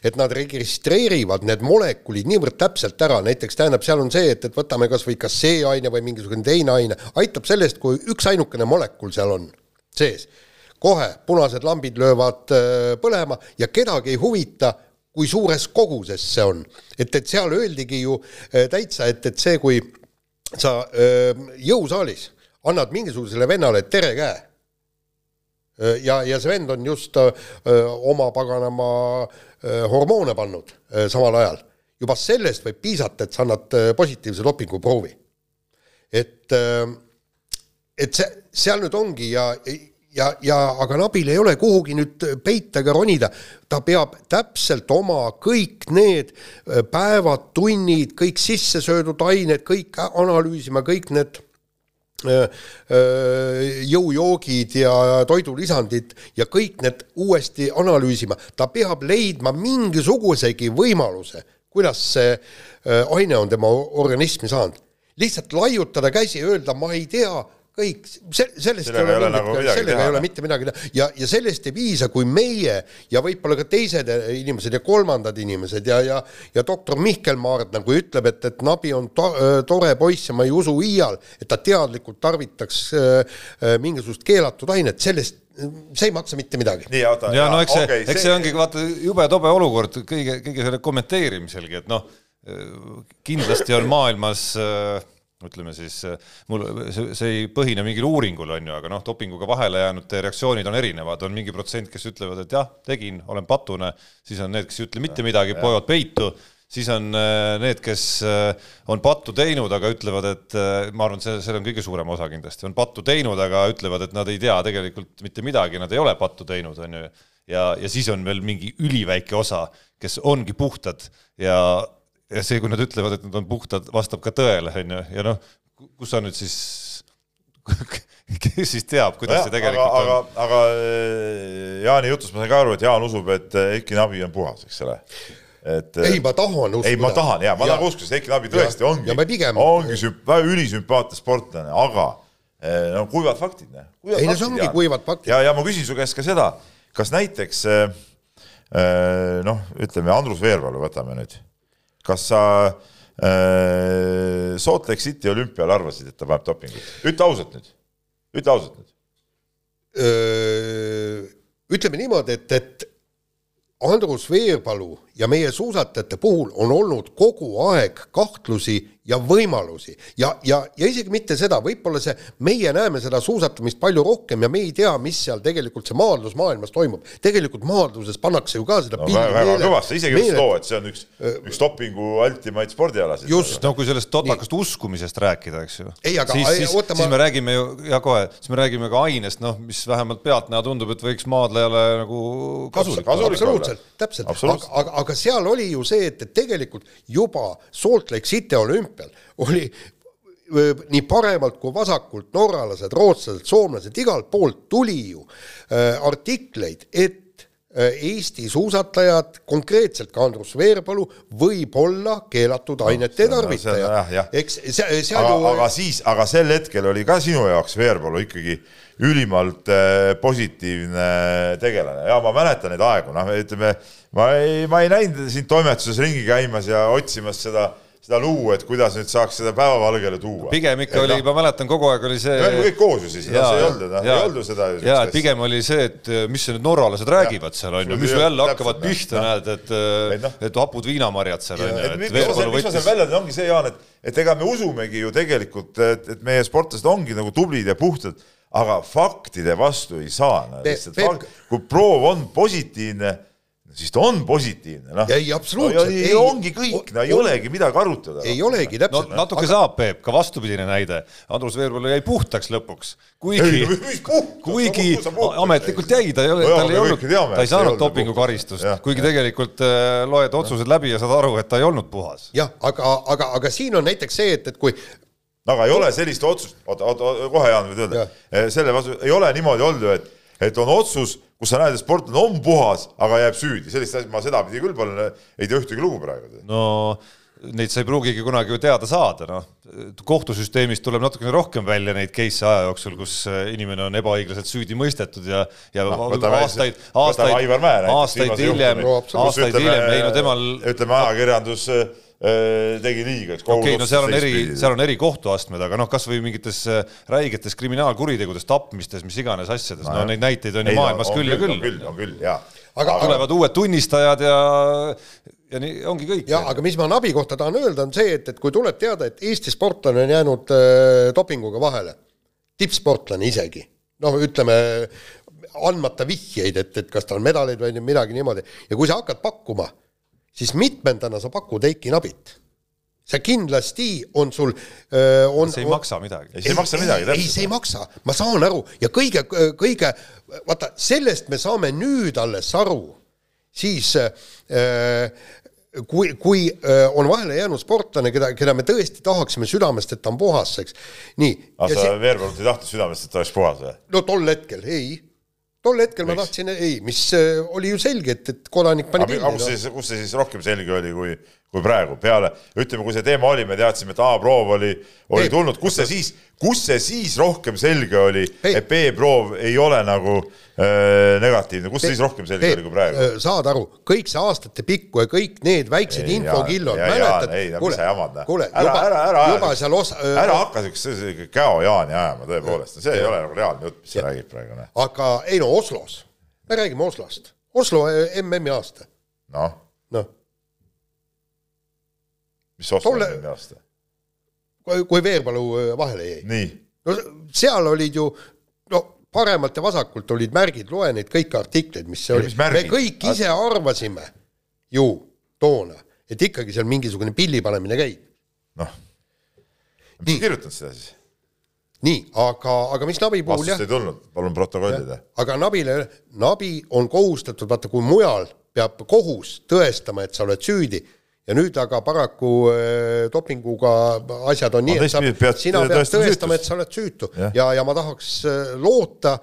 et nad registreerivad need molekulid niivõrd täpselt ära, näiteks tähendab, seal on see, et, et võtame kas või kas see aine või mingisugune teine aine, aitab sellest, kui üksainukene molekul seal on sees. kohe punased lambid löövad põlema ja kedagi ei huvita, kui suures koguses see on. et, et seal öeldigi ju täitsa, et, et see, kui sa jõusaalis annad mingisugusele vennale tere käe ja, ja see vend on just öö, äh, oma paganama öö, äh, hormoone pannud öö, samal ajal. juba sellest võib piisata, et sa annad positiivse dopinguproovi. et, et see, seal nüüd ongi ja, ja, ja aga Nabil ei ole kuhugi nüüd peita ega ronida, ta peab täpselt oma kõik need päevad, tunnid, kõik sisse söödud ained, kõik analüüsima, kõik need Äh, äh, jõujoogid ja toidulisandid ja kõik need uuesti analüüsima, ta peab leidma mingisugusegi võimaluse, kuidas see aine on tema organismi saanud. lihtsalt laiutada käsi, öelda ma ei tea, kõik, see, sellest Sellega ei ole mingit- nagu sellega teha, ei ole noh. mitte midagi teha ja, ja sellest ei piisa, kui meie ja võib-olla ka teised inimesed ja kolmandad inimesed ja, ja ja doktor Mihkel Maardna, kui ütleb, et, et Nabi on to, tore poiss ja ma ei usu iial, et ta teadlikult tarvitaks äh, mingisugust keelatud ainet, sellest, see ei maksa mitte midagi. nii, oota. ja no eks see, eks see ongi vaata jube tobe olukord kõige, kõige selle kommenteerimiselgi, et noh, kindlasti on maailmas äh, ütleme siis, mul see, see ei põhine mingil uuringul on ju, aga noh, dopinguga vahele jäänute reaktsioonid on erinevad, on mingi protsent, kes ütlevad, et jah, tegin, olen patune, siis on need, kes ei ütle mitte midagi, poevad peitu siis on äh, need, kes äh, on pattu teinud, aga ütlevad, et äh, ma arvan, et see, seal on kõige suurem osa kindlasti, on pattu teinud, aga ütlevad, et nad ei tea tegelikult mitte midagi, nad ei ole pattu teinud, on ju. ja, ja siis on veel mingi üliväike osa, kes ongi puhtad ja, ja see, kui nad ütlevad, et nad on puhtad, vastab ka tõele, on ju, ja noh, kus sa nüüd siis, kes siis teab, kuidas see tegelikult aga, on aga, aga äh, Jaani jutust ma sain ka aru, et Jaan usub, et äh, Eiki Nabi on puhas, eks ole. et ei, ma tahan uskuda. ei, ma tahan ja ma nagu uskusin, et Eiki Nabi tõesti Ja- ongi ja pigem-, ongi sümp-, väga ülisümpaatne sportlane, aga no kuivad faktid, noh. Ei, no see ongi kuivad faktid. ja, ja ma küsin su käest ka seda, kas näiteks noh, ütleme Andrus Veerpalu võtame nüüd, kas sa eh, Salt Lake City olümpial arvasid, et ta paneb dopingut? ütle ausalt nüüd, ütle ausalt nüüd. Öö, ütleme niimoodi, et, et Andrus Veerpalu ja meie suusatajate puhul on olnud kogu aeg kahtlusi ja võimalusi ja, ja, ja isegi mitte seda, võib-olla see, meie näeme seda suusatamist palju rohkem ja me ei tea, mis seal tegelikult see maadlusmaailmas toimub. tegelikult maadluses pannakse ju ka seda no väga, väga kõvasti, isegi ütlesid loo, et see on üks, üks dopingu ultimate spordialasid. Just. no kui sellest totakast uskumisest rääkida, eks ju. Ei, aga- siis, ei, siis, oota, siis ma- me räägime ju, ja kohe, siis me räägime ka ainest, noh, mis vähemalt pealtnäha tundub, et võiks maadlejale nagu kasulik olla. absoluutselt, täpselt, aga aga, aga seal oli ju see, et, et tegelikult juba Salt Lake City olümpial oli nii paremalt kui vasakult norralased, rootslased, soomlased, igalt poolt tuli ju äh, artikleid, et äh, Eesti suusatajad, konkreetselt ka Andrus Veerpalu, võib olla keelatud ainete on- see on tarvitaja eks see, seal aga, ju aga siis, aga sel hetkel oli ka sinu jaoks Veerpalu ikkagi ülimalt äh, positiivne tegelane. Ja ma mäletan neid aegu, noh, ütleme, ma ei, ma ei näinud sind toimetuses ringi käimas ja otsimas seda, seda luu, et kuidas nüüd saaks seda päevavalgele tuua. pigem ikka oli, ma mäletan, kogu aeg oli see me olime kõik koos ju siis, noh, see ei olnud, noh, ei olnud ju seda. ja et pigem oli see, et äh, mis need norralased räägivad seal on ju, mis jälle täpselt, hakkavad noh. pihta, näed, et Et noh., et hapud viinamarjad seal on ju, et et mis ma seal, seal võttis välja tõin, ongi see, Jaan, et, et ega me usumegi ju tegelikult, et, et meie sportlased ongi nagu tublid ja puhtad, aga faktide vastu ei saa no,. Kui proov on positiivne, siis ta on positiivne, noh. Ei, absoluutselt, ei, ei. ongi kõik, no ei On- olegi midagi arutada. ei olegi no täpselt natuke aga... saab, Peep, ka vastupidine näide. Andrus Veerpalu jäi puhtaks lõpuks, kuigi Ei, no kuigi puhtaks ametlikult jäi, ta ei ole, No tal ei olnud, ta ei ei saanud dopingukaristust kuigi jah. tegelikult äh, loed otsused läbi ja saad aru, et ta ei olnud puhas. jah, aga, aga, aga siin on näiteks see, et, et kui aga ei ole sellist otsust, oota, oota, kohe Jaan võid öelda Jah., selle vastu ei ole niimoodi olnud ju, et, et on otsus, kus sa näed, et sportlane on puhas, aga jääb süüdi, sellist asja ma sedapidi küll pole, ei tea ühtegi lugu praegu. no neid sa ei pruugigi kunagi ju teada saada, noh. kohtusüsteemist tuleb natukene rohkem välja neid case'e aja jooksul, kus äh, inimene on ebaõiglaselt süüdi mõistetud ja, ja võtame- aastaid, aastaid, aastaid hiljem No aastaid hiljem, ei no temal ütleme, ajakirjandus äh, tegi liiga, eks. okei okay,, no seal on eri, seal on eri kohtuastmed, aga noh, kasvõi mingites äh, räigetes kriminaalkuritegudes, tapmistes, mis iganes asjades, no neid näiteid on ju maailmas küll ja küll. küll, on küll, jaa. Aga- tulevad uued tunnistajad ja, ja nii ongi kõik. jah, aga mis ma Nabi kohta tahan öelda, on see, et, et kui tuleb teada, et Eesti sportlane on jäänud äh, dopinguga vahele, tippsportlane isegi, noh, ütleme andmata vihjeid, et, et kas tal medaleid või midagi niimoodi ja kui sa hakkad pakkuma, siis mitmendana sa pakud Eiki Nabit. see kindlasti on sul äh, on, see ei maksa midagi. ei, see ei maksa midagi, ei, see ei maksa, ma saan aru ja kõige, kõige, vaata sellest me saame nüüd alles aru, siis äh, kui, kui äh, on vahele jäänud sportlane, keda, keda me tõesti tahaksime südamest, et ta on puhas, eks. nii, aga sa Veerpalut ei tahtnud südamest, et ta oleks puhas või? no tol hetkel ei, tol hetkel ma Miks? tahtsin, ei, mis äh, oli ju selge, et, et kodanik pani aga aga kus no. see, kus see siis rohkem selge oli, kui, kui praegu peale, ütleme, kui see teema oli, me teadsime, et A-proov oli, oli Ei. tulnud, kus see siis, kus see siis rohkem selge oli, Ei. et B-proov ei ole nagu äh, negatiivne, kus see siis rohkem selge oli kui praegu? saad aru, kõik see aastate pikku ja kõik need väiksed Ei, infokillod, mäletad? ei, kuule, ära, juba, juba seal osa, ära hakka siukest käo Jaani ajama tõepoolest, see ei ole nagu reaalne jutt, mis sa räägid praegu, aga ei no Oslos, me räägime Oslost, Oslo eh, MM-i aasta, noh, noh, mis Oslo Tolle- mingi aasta? kui Veerpalu eh, vahele jäi. no seal olid ju, no paremalt ja vasakult olid märgid, loe neid kõiki artikleid, mis see Ja oli, me kõik ise arvasime ju toona, et ikkagi seal mingisugune pilli panemine käib. noh. mis sa kirjutad seda siis? nii, aga, aga mis Nabi puhul jah vastust ei tulnud, palun protokollida. aga Nabile, Nabi on kohustatud, vaata kui mujal peab kohus tõestama, et sa oled süüdi ja nüüd aga paraku äh, dopinguga asjad on nii, et sa, sina pead tõestama et sa oled süütu Jah. ja, ja ma tahaks äh, loota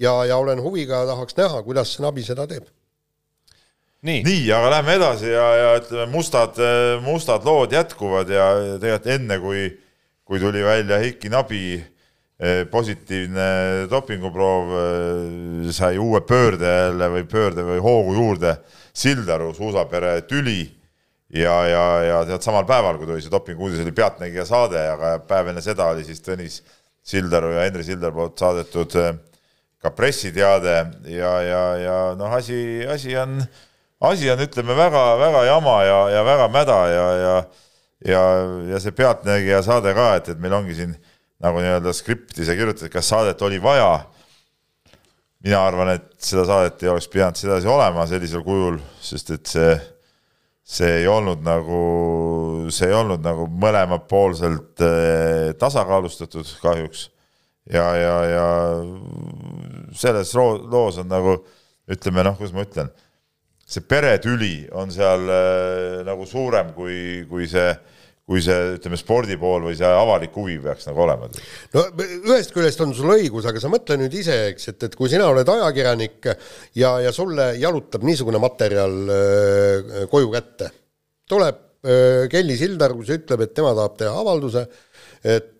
ja, ja olen huviga, tahaks näha, kuidas Nabi seda teeb. nii, nii, aga lähme edasi ja, ja ütleme, mustad, mustad lood jätkuvad ja tegelikult enne, kui, kui tuli välja Heiki Nabi eh, positiivne dopinguproov, eh, sai uue pöörde jälle või pöörde või hoogu juurde Sildaru suusapere tüli ja, ja, ja tead samal päeval, kui tuli see dopinguudis, oli Pealtnägija saade, aga päev enne seda oli siis Tõnis Sildaru ja Henri Sildaru poolt saadetud eh, ka pressiteade ja, ja, ja noh, asi, asi on, asi on, ütleme väga-väga jama ja, ja väga mäda ja, ja ja, ja see Pealtnägija saade ka, et, et meil ongi siin nagu nii-öelda skripti sa kirjutad, kas saadet oli vaja. mina arvan, et seda saadet ei oleks pidanud sedasi olema sellisel kujul, sest et see, see ei olnud nagu, see ei olnud nagu mõlemapoolselt eh, tasakaalustatud kahjuks. Ja, ja, ja selles loo- loos on nagu ütleme noh, kuidas ma ütlen, see peretüli on seal äh, nagu suurem kui, kui see, kui see, ütleme, spordi pool või see avalik huvi peaks nagu olema. no ühest küljest on sul õigus, aga sa mõtle nüüd ise, eks, et, et kui sina oled ajakirjanik ja, ja sulle jalutab niisugune materjal äh, koju kätte, tuleb äh, Kelly Sildaru, kes ütleb, et tema tahab teha avalduse, et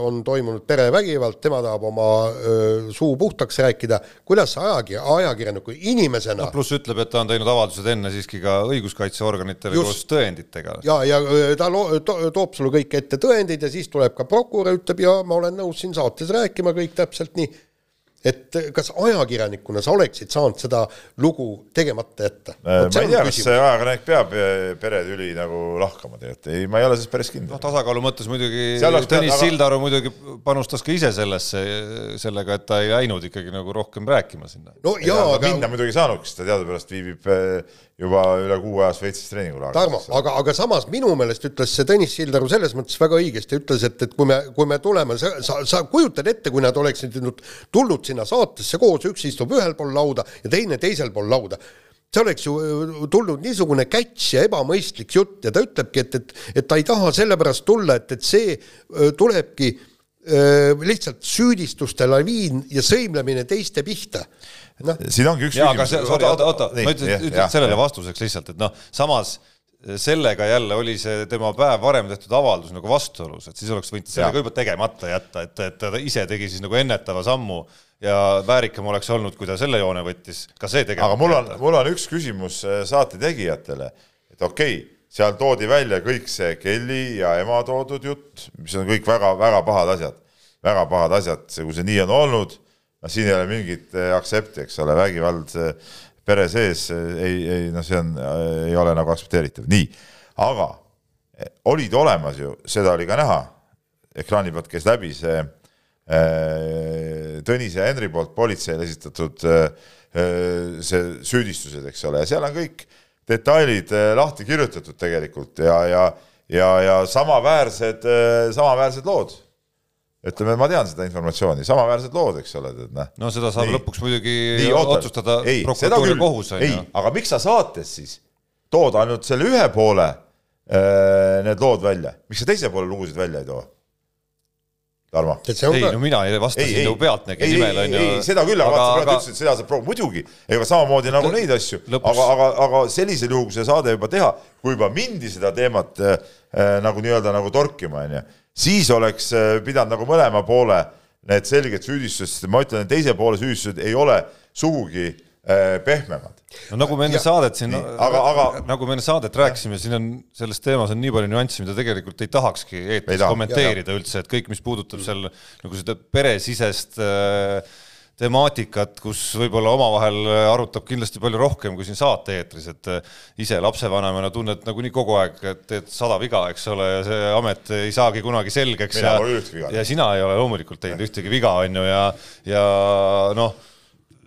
on toimunud perevägivald, tema tahab oma äh, suu puhtaks rääkida, kuidas sa ajakir-, ajakirjaniku inimesena pluss ütleb, et ta on teinud avaldused enne siiski ka õiguskaitseorganitele Just. koos tõenditega. ja, ja öö, ta lo- to, toob sulle kõik ette tõendid ja siis tuleb ka prokurör, ütleb ja ma olen nõus siin saates rääkima kõik täpselt nii. Et kas ajakirjanikuna sa oleksid saanud seda lugu tegemata jätta? ma ei tea, kas see ajakirjanik peab eh, peretüli nagu lahkama tegelikult, ei, ma ei ole selles päris kindel noh, tasakaalu mõttes muidugi Tõnis aga- Sildaru muidugi panustas ka ise sellesse, sellega, et ta ei läinud ikkagi nagu rohkem rääkima sinna. no ja jaa, aga... minna muidugi ei saanud, sest ta teadupärast viibib eh, juba üle kuu aja Šveitsis treeningulaagris. Tarmo, aga, aga samas minu meelest ütles see Tõnis Sildaru selles mõttes väga õigesti, ütles, et, et kui me, kui me tuleme, sa, sa, sa kujutad ette, kui nad oleksid nüüd tulnud sinna saatesse koos, üks istub ühel pool lauda ja teine teisel pool lauda see oleks ju äh, tulnud niisugune käts ja ebamõistlik jutt ja ta ütlebki, et, et, et ta ei taha sellepärast tulla, et, et see tulebki öö, lihtsalt süüdistuste laviin ja sõimlemine teiste pihta. noh, siin ongi üks jaa, aga see, oota, oota, oota, ma ütlen, ütlen sellele jah. vastuseks lihtsalt, et noh, samas sellega jälle oli see tema päev varem tehtud avaldus nagu vastuolus, et siis oleks võinud selle ka juba tegemata jätta, et, et ta ise tegi siis nagu ennetava sammu ja väärikam oleks olnud, kui ta selle joone võttis, ka see tegemata aga mul on mul on üks küsimus äh, saate tegijatele, et okei okay,, seal toodi välja kõik see Kelly ja ema toodud jutt, mis on kõik väga-väga pahad asjad, väga pahad asjad, kui see nii on olnud, no siin ei ole mingit äh, aktsepti, eks ole, vägivald äh, pere sees äh, ei, ei noh, see on, ei ole nagu aktsepteeritav, nii, aga eh, olid olemas ju, seda oli ka näha, ekraani pealt käis läbi see äh, Tõnis ja Henri poolt politseile esitatud see süüdistused, eks ole, ja seal on kõik detailid äh, lahti kirjutatud tegelikult ja, ja ja, ja samaväärsed, samaväärsed lood. ütleme, ma tean seda informatsiooni, samaväärsed lood, eks ole, tead noh. no seda saab Nii. lõpuks muidugi Nii, oota. otsustada Ei, seda prokuratuur ja küll. kohus on ei ju., aga miks sa saates siis tood ainult selle ühe poole äh, need lood välja, miks sa teise poole lugusid välja ei too? Tarmo. ei no mina ei vasta siin nagu pealtnägija nimel onju. ei, seda küll, aga vaata, praegu ütlesid, et seda saab proovida, muidugi, ega samamoodi nagu neid asju, aga, aga, aga sellisel juhul, kui see saade juba teha, kui juba mindi seda teemat äh, nagu nii-öelda nagu torkima, onju, siis oleks äh, pidanud nagu mõlema poole need selged süüdistused, ma ütlen, et teise poole süüdistused ei ole sugugi äh, pehmemad. No nagu me enne saadet siin, aga, aga nagu me enne saadet rääkisime, siin on selles teemas on nii palju nüansse, mida tegelikult ei tahakski eetris taha, kommenteerida ja, üldse, et kõik, mis puudutab seal nagu seda peresisest äh, temaatikat, kus võib-olla omavahel arutab kindlasti palju rohkem kui siin saate-eetris, et äh, ise lapsevanemana tunned nagunii kogu aeg, et teed sada viga, eks ole, ja see amet ei saagi kunagi selgeks ja, ja sina ei ole loomulikult teinud ühtegi viga, on ju, ja, ja noh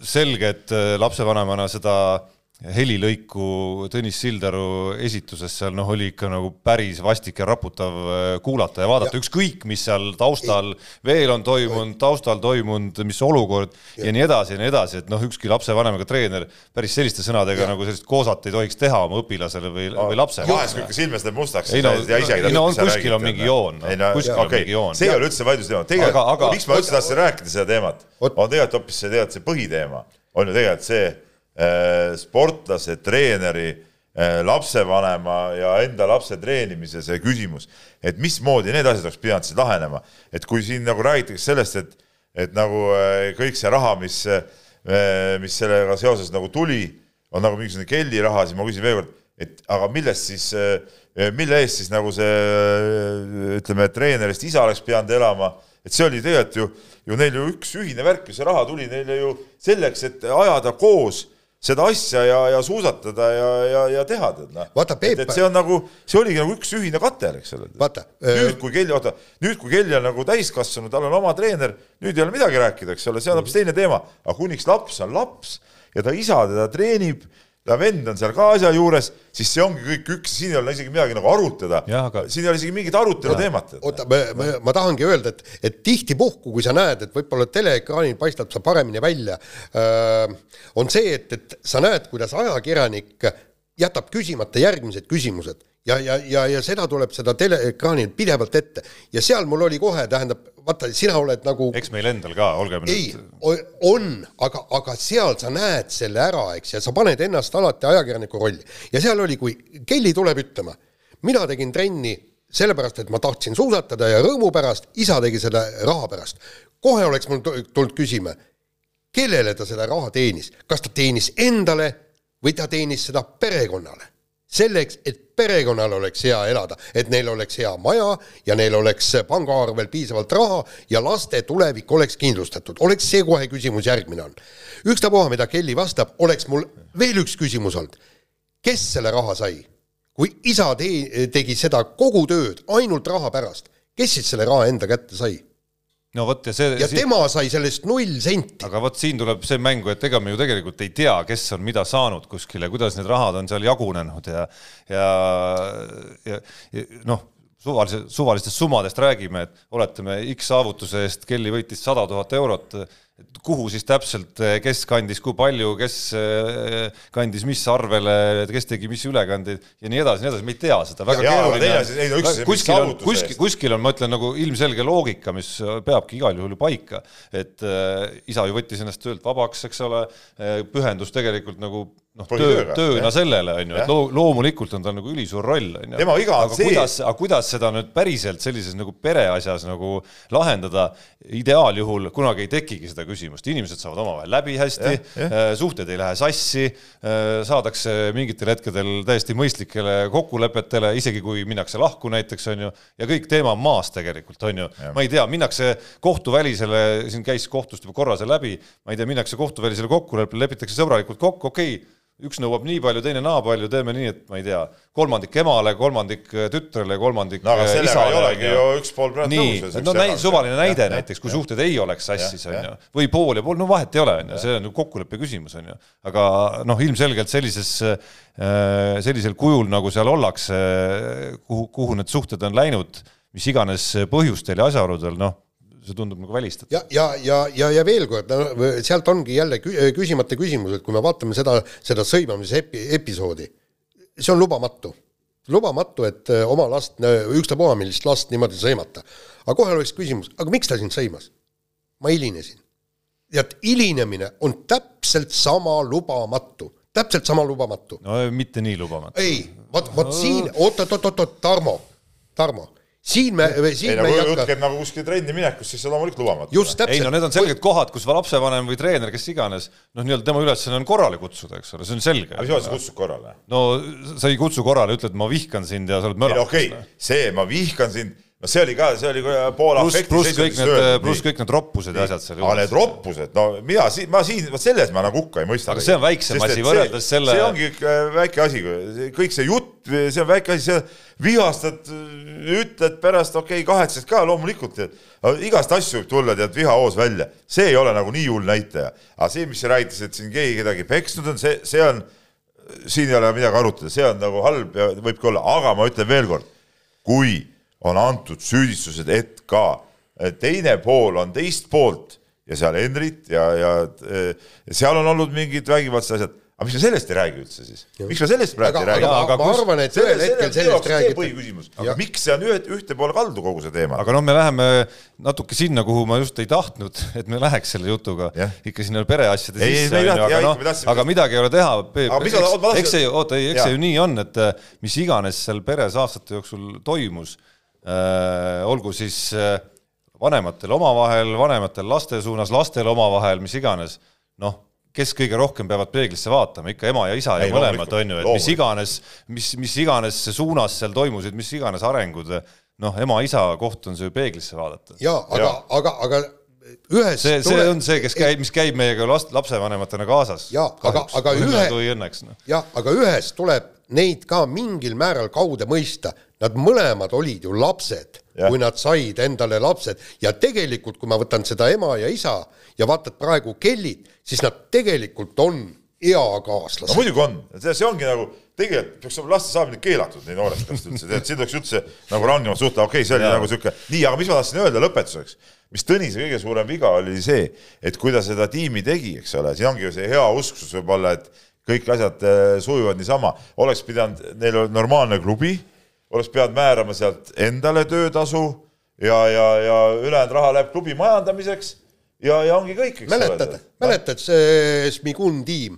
selge, et äh, lapsevanemana seda helilõiku Tõnis Sildaru esituses seal noh, oli ikka nagu päris vastik ja raputav äh, kuulata ja vaadata, ükskõik, mis seal taustal veel on toimunud, taustal toimunud, mis olukord ja, ja nii edasi ja nii edasi, et noh, ükski lapsevanem ega treener päris selliste sõnadega ja. nagu sellist koosat ei tohiks teha oma õpilasele või, või lapsele. vahest, kui ikka silmes läheb mustaks, ei no, ei no on, kuskil on mingi joon no., kuskil on mingi joon. see ei ole üldse vaidlusteema, tegelikult, miks ma üldse tahtsin rääkida seda teemat, on tegelikult hoopis see, tegelikult see põhiteema on ju tegelikult see sportlase, treeneri, äh, lapsevanema ja enda lapse treenimise see küsimus, et mismoodi need asjad oleks pidanud siis lahenema, et kui siin nagu räägitakse sellest, et, et nagu äh, kõik see raha, mis, mis sellega seoses nagu tuli, on nagu mingisugune kelliraha, siis ma küsin veel kord, et aga millest siis, mille eest siis nagu see ütleme, treenerist isa oleks pidanud elama, et see oli tegelikult ju, ju neil ju üks ühine värk ja see raha tuli neile ju selleks, et ajada koos seda asja ja, ja suusatada ja, ja, ja teha, tead noh. et, et see on nagu, see oligi nagu üks ühine katel, eks ole. nüüd, kui Kelly, oota, nüüd, kui Kelly on nagu täiskasvanu, tal on oma treener, nüüd ei ole midagi rääkida, eks ole, see on hoopis teine teema, aga kuniks laps on laps ja ta isa teda treenib ta vend on seal ka asja juures, siis see ongi kõik üks, siin ei ole isegi midagi nagu arutada. Aga... siin ei ole isegi mingit arutelu ja. teemat. oota, ma, tahangi öelda, et, et tihtipuhku, kui sa näed, et võib-olla teleekraanil paistab see paremini välja äh,, on see, et, et sa näed, kuidas ajakirjanik jätab küsimata järgmised küsimused ja, ja, ja, ja seda tuleb seda teleekraanil pidevalt ette ja seal mul oli kohe, tähendab vaata, sina oled nagu eks meil endal ka, olgem ei, on, aga, aga seal sa näed selle ära, eks, ja sa paned ennast alati ajakirjaniku rolli. ja seal oli, kui Kelly tuleb ütlema, mina tegin trenni sellepärast, et ma tahtsin suusatada ja rõõmu pärast, isa tegi seda raha pärast. kohe oleks mul tulnud küsima, kellele ta seda raha teenis, kas ta teenis endale või ta teenis seda perekonnale selleks, et perekonnal oleks hea elada, et neil oleks hea maja ja neil oleks pangaarvel piisavalt raha ja laste tulevik oleks kindlustatud, oleks see kohe küsimus järgmine on. ükstapuha, mida Kelly vastab, oleks mul veel üks küsimus olnud. kes selle raha sai? kui isa te tegi seda kogu tööd ainult raha pärast, kes siis selle raha enda kätte sai? No vot ja see ja siin... tema sai sellest null senti. aga vot siin tuleb see mängu, et ega me ju tegelikult ei tea, kes on mida saanud kuskile, kuidas need rahad on seal jagunenud ja ja, ja, ja noh, suvalise, suvalistest summadest räägime, et oletame X saavutuse eest Kelly võitis sada tuhat eurot et kuhu siis täpselt, eh, kes kandis kui palju, kes eh, kandis mis arvele, kes tegi mis ülekandeid ja nii edasi, nii edasi, me ei tea seda, väga ja, keeruline. kuskil on, kuskil, kuskil on, ma ütlen, nagu ilmselge loogika, mis peabki igal juhul ju paika, et äh, isa ju võttis ennast töölt vabaks, eks ole, pühendus tegelikult nagu noh, töö, tööna sellele, on ju, et loo-, loomulikult on tal nagu ülisuur roll, on ju. tema viga on see kuidas, aga kuidas seda nüüd päriselt sellises nagu pereasjas nagu lahendada, ideaaljuhul kunagi ei tekigi seda küsimust, inimesed saavad omavahel läbi hästi, äh, suhted ei lähe sassi, äh, saadakse mingitel hetkedel täiesti mõistlikele kokkulepetele, isegi kui minnakse lahku näiteks, on ju, ja kõik teema on maas tegelikult, on ju. ma ei tea, minnakse kohtuvälisele, siin käis kohtust juba korra see läbi, ma ei tea, minnakse kohtuvälisele kokkuleppele, lepitakse sõbralikult kokku, okei okay, üks nõuab nii palju, teine naa palju, teeme nii, et ma ei tea, kolmandik emale, kolmandik äh, tütrele, kolmandik no aga äh, sellega isale, ei olegi ju üks pool praegu nõus. no näi, suvaline näide ja, näiteks, kui ja, suhted ei oleks sassis, on ju, või pool ja pool, no vahet ei ole, on ju, see on ju kokkuleppe küsimus, on ju. aga noh, ilmselgelt sellises, äh, sellisel kujul, nagu seal ollakse, kuhu, kuhu need suhted on läinud, mis iganes põhjustel ja asjaoludel, noh see tundub nagu välistatud. ja, ja, ja, ja, ja veel kord, sealt ongi jälle küsimata küsimus, et kui me vaatame seda, seda sõimamise epi-, episoodi, see on lubamatu. lubamatu, et äh, oma last, ükstapuha millist last niimoodi sõimata. aga kohe oleks küsimus, aga miks ta sind sõimas? ma hilinesin. tead, hilinemine on täpselt sama lubamatu, täpselt sama lubamatu. no mitte nii lubamatu. ei, vot, vot siin, oot-oot-oot-oot, Tarmo, Tarmo siin me, siin ei me ei kui jutt hakka, käib nagu kuskil trenni minekust, siis see on loomulikult lubamatu. just ei no need on selged kohad, kus lapsevanem või treener, kes iganes, noh, nii-öelda tema ülesanne on korrale kutsuda, eks ole, see on selge. aga mis mõttes sa kutsud korrale? no sa ei kutsu korrale, ütled, ma vihkan sind ja sa oled mölakas. okei, see, ma vihkan sind, no see oli ka, see oli ka pool pluss, pluss kõik need, pluss kõik need roppused ja asjad seal aga need roppused, no mina siin, ma siin, vot selles ma nagu hukka ei mõista. Aga see on väiksem asi võrreldes selle- see ongi äh, väike asi, kõik see jutt, see on väike asi, see vihastad, ütled pärast, okei okay,, kahetsed ka loomulikult, igast asju võib tulla, tead, vihahoos välja, see ei ole nagu nii hull näitaja. aga see, mis sa rääkisid, et siin keegi kedagi peksnud on, see, see on, siin ei ole midagi arutada, see on nagu halb ja võibki olla, aga ma ütlen veel kord, kui on antud süüdistused, et ka teine pool on teist poolt ja seal Henrit ja, ja, ja seal on olnud mingid vägivaldsed asjad, aga miks me sellest ei räägi üldse siis? miks me sellest praegu ei räägi? aga, ma kus- arvan, et ühel hetkel sellest räägiti. põhiküsimus, aga miks see on ühe, ühte poole kaldu kogu see teema? aga noh, me läheme natuke sinna, kuhu ma just ei tahtnud, et me läheks selle jutuga Jah. ikka sinna pereasjade Ei, ei, sisse, aga noh aga midagi ei ole teha. Tahtsin- eks see, oota, ei, eks see ju nii on, et äh, mis iganes seal peres aastate jooksul toimus olgu siis äh, vanematel omavahel, vanematel laste suunas, lastel omavahel, mis iganes, noh, kes kõige rohkem peavad peeglisse vaatama, ikka ema ja isa ja Ei, mõlemad, on ju, et mis iganes, mis, mis iganes suunas seal toimusid, mis iganes arengud, noh, ema-isa koht on see ju peeglisse vaadata. jaa, aga Jaa. aga, aga ühest see, see on see, kes käib, mis käib meiega last, lapsevanematena kaasas. Jaa, aga- aga ühe- õnneks, noh. jah, aga ühest tuleb neid ka mingil määral kaude mõista. Nad mõlemad olid ju lapsed, kui nad said endale lapsed. Ja tegelikult, kui ma võtan seda ema ja isa ja vaatad praegu kellid, siis nad tegelikult on no eakaaslased. muidugi on, see, ongi nagu, tegelikult peaks olema laste saamine keelatud nii noorest peast üldse, tead, siin tuleks üldse nagu rangemalt suhtuda, okei okay,, see oli Jaa. nagu sihuke, nii, aga mis ma tahtsin öelda lõpetuseks, mis Tõnise kõige suurem viga oli see, et kui ta seda tiimi tegi, eks ole, siin ongi ju see heausksus võib-olla, et kõik asjad äh, sujuvad niisama, oleks pidanud, neil oli normaalne klubi, oleks pidanud määrama sealt endale töötasu ja, ja, ja ülejäänud raha läheb klubi majandamiseks ja, ja ongi kõik, eks mäletad ole., mäletad see Smigun tiim,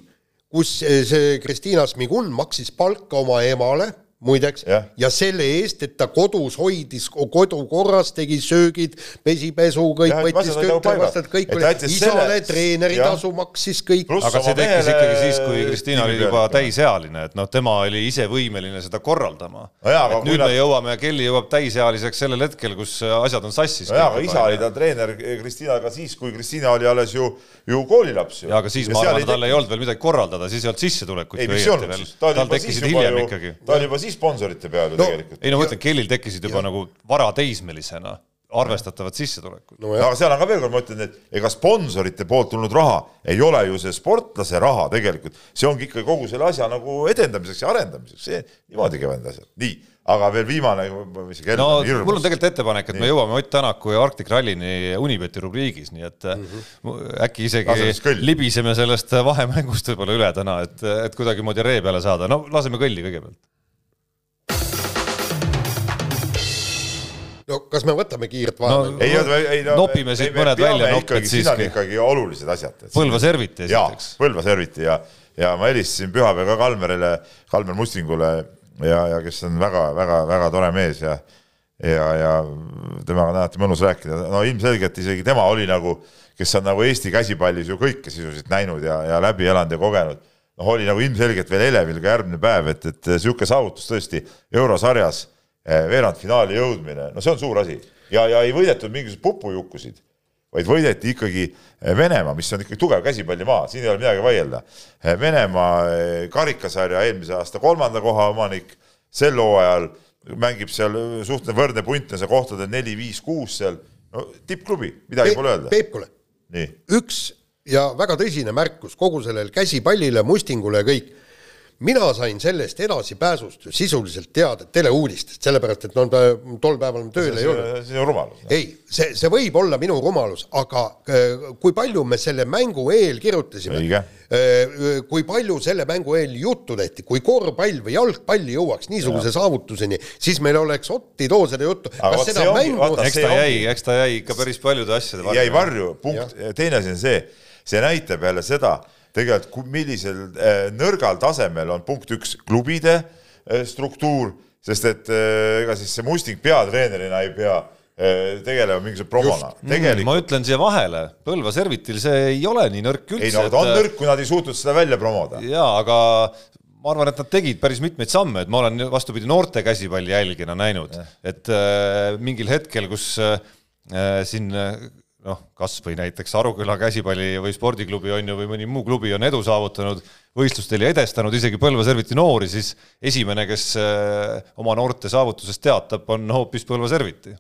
kus see Kristiina Smigun maksis palka oma emale muideks ja selle eest, et ta kodus hoidis kodu korras, tegi söögid, pesi pesu, kõik et võttis nagu paigas. töötajatelt, kõik Et oli, isale selle- treeneritasu maksis kõik. Aga see tekkis mehele ikkagi siis, kui Kristiina oli juba täisealine, et noh, tema oli ise võimeline seda korraldama No jaa, et nüüd nad- me jõuame, Kelly jõuab täisealiseks sellel hetkel, kus asjad on sassis. nojah, aga isa oli tal treener Kristiina ka siis, kui Kristiina oli alles ju, ju koolilaps ju. ja aga siis ma arvan, tal ei olnud veel midagi korraldada, siis ei olnud sissetulekut ei, ju mis ei õieti olnud veel tal tekkisid hiljem ikkagi. ta oli juba siis sponsorite peal ju No, tegelikult. ei no ma ütlen, Kellil tekkisid juba nagu varateismelisena arvestatavad sissetulekud. no aga seal on ka veel kord, ma ütlen, et ega sponsorite poolt tulnud raha ei ole ju see sportlase raha tegelikult, see ongi ikkagi kogu selle asja nagu edendamiseks ja arendamiseks, see niimoodi käivad need asjad. nii, aga veel viimane, mis kell no on hirmus. mul on tegelikult ettepanek, et me jõuame Ott Tänaku ja Arctic Rallyni Unibeti rubriigis, nii et mm -hmm. äkki isegi libiseme sellest vahemängust võib-olla üle täna, et, et kuidagimoodi ree peale saada, no laseme kõlli kõigepealt. No kas me võtame kiiret No, vaheaega ei, oota, ei no Nopime siit mõned välja, nopped siis on siiski. ikkagi olulised asjad. Põlva serviti esiteks., Põlva serviti ja, ja ma helistasin pühapäeval ka Kalmerile, Kalmer Mustingule ja, ja kes on väga-väga-väga tore mees ja ja, ja temaga on alati mõnus rääkida, no ilmselgelt isegi tema oli nagu, kes on nagu Eesti käsipallis ju kõike sisuliselt näinud ja, ja läbi elanud ja kogenud. noh, oli nagu ilmselgelt veel elevil ka järgmine päev, et, et niisugune saavutus tõesti eurosarjas veerandfinaali jõudmine, no see on suur asi ja, ja ei võidetud mingisuguseid pupujukkusid vaid võideti ikkagi eh, Venemaa, mis on ikkagi tugev käsipallimaa, siin ei ole midagi vaielda. Venemaa eh, karikasarja eelmise aasta kolmanda koha omanik, sel hooajal mängib seal suhteliselt võrdne punt ja see kohtadel neli, viis, kuus seal, no tippklubi, midagi pole öelda. Nii, üks ja väga tõsine märkus kogu sellele käsipallile, Mustingule ja kõik. Mina sain sellest edasipääsust ju sisuliselt teada teleuudistest, sellepärast et no tol päeval ma tööl ei olnud. see on rumalus. ei, see, see võib olla minu rumalus, aga äh, kui palju me selle mängu eel kirjutasime, äh, kui palju selle mängu eel juttu tehti, kui korvpall või jalgpall jõuaks niisuguse ja. saavutuseni, siis meil oleks Ott ei too seda juttu. mängu eks ta jäi, eks ta jäi ikka päris paljude asjade varju. jäi varju, punkt, teine asi on see, see näitab jälle seda tegelikult millisel äh, nõrgal tasemel on punkt üks klubide äh, struktuur, sest et äh, ega siis see Musting peatreenerina ei pea tegelema mingisuguse promona. Mm, ma ütlen siia vahele, Põlva Servitil see ei ole nii nõrk üldse. ei no ta on nõrk, kui nad ei suutnud seda välja promoda. jaa, aga ma arvan, et nad tegid päris mitmeid samme, et ma olen vastupidi noorte käsipalli jälgina näinud, et äh, mingil hetkel, kus äh, siin noh, kas või näiteks Aruküla käsipalli või spordiklubi on ju, või mõni muu klubi on edu saavutanud võistlustel ja edestanud isegi Põlva Serviti noori, siis esimene, kes äh, oma noorte saavutusest teatab, on hoopis Põlva Serviti.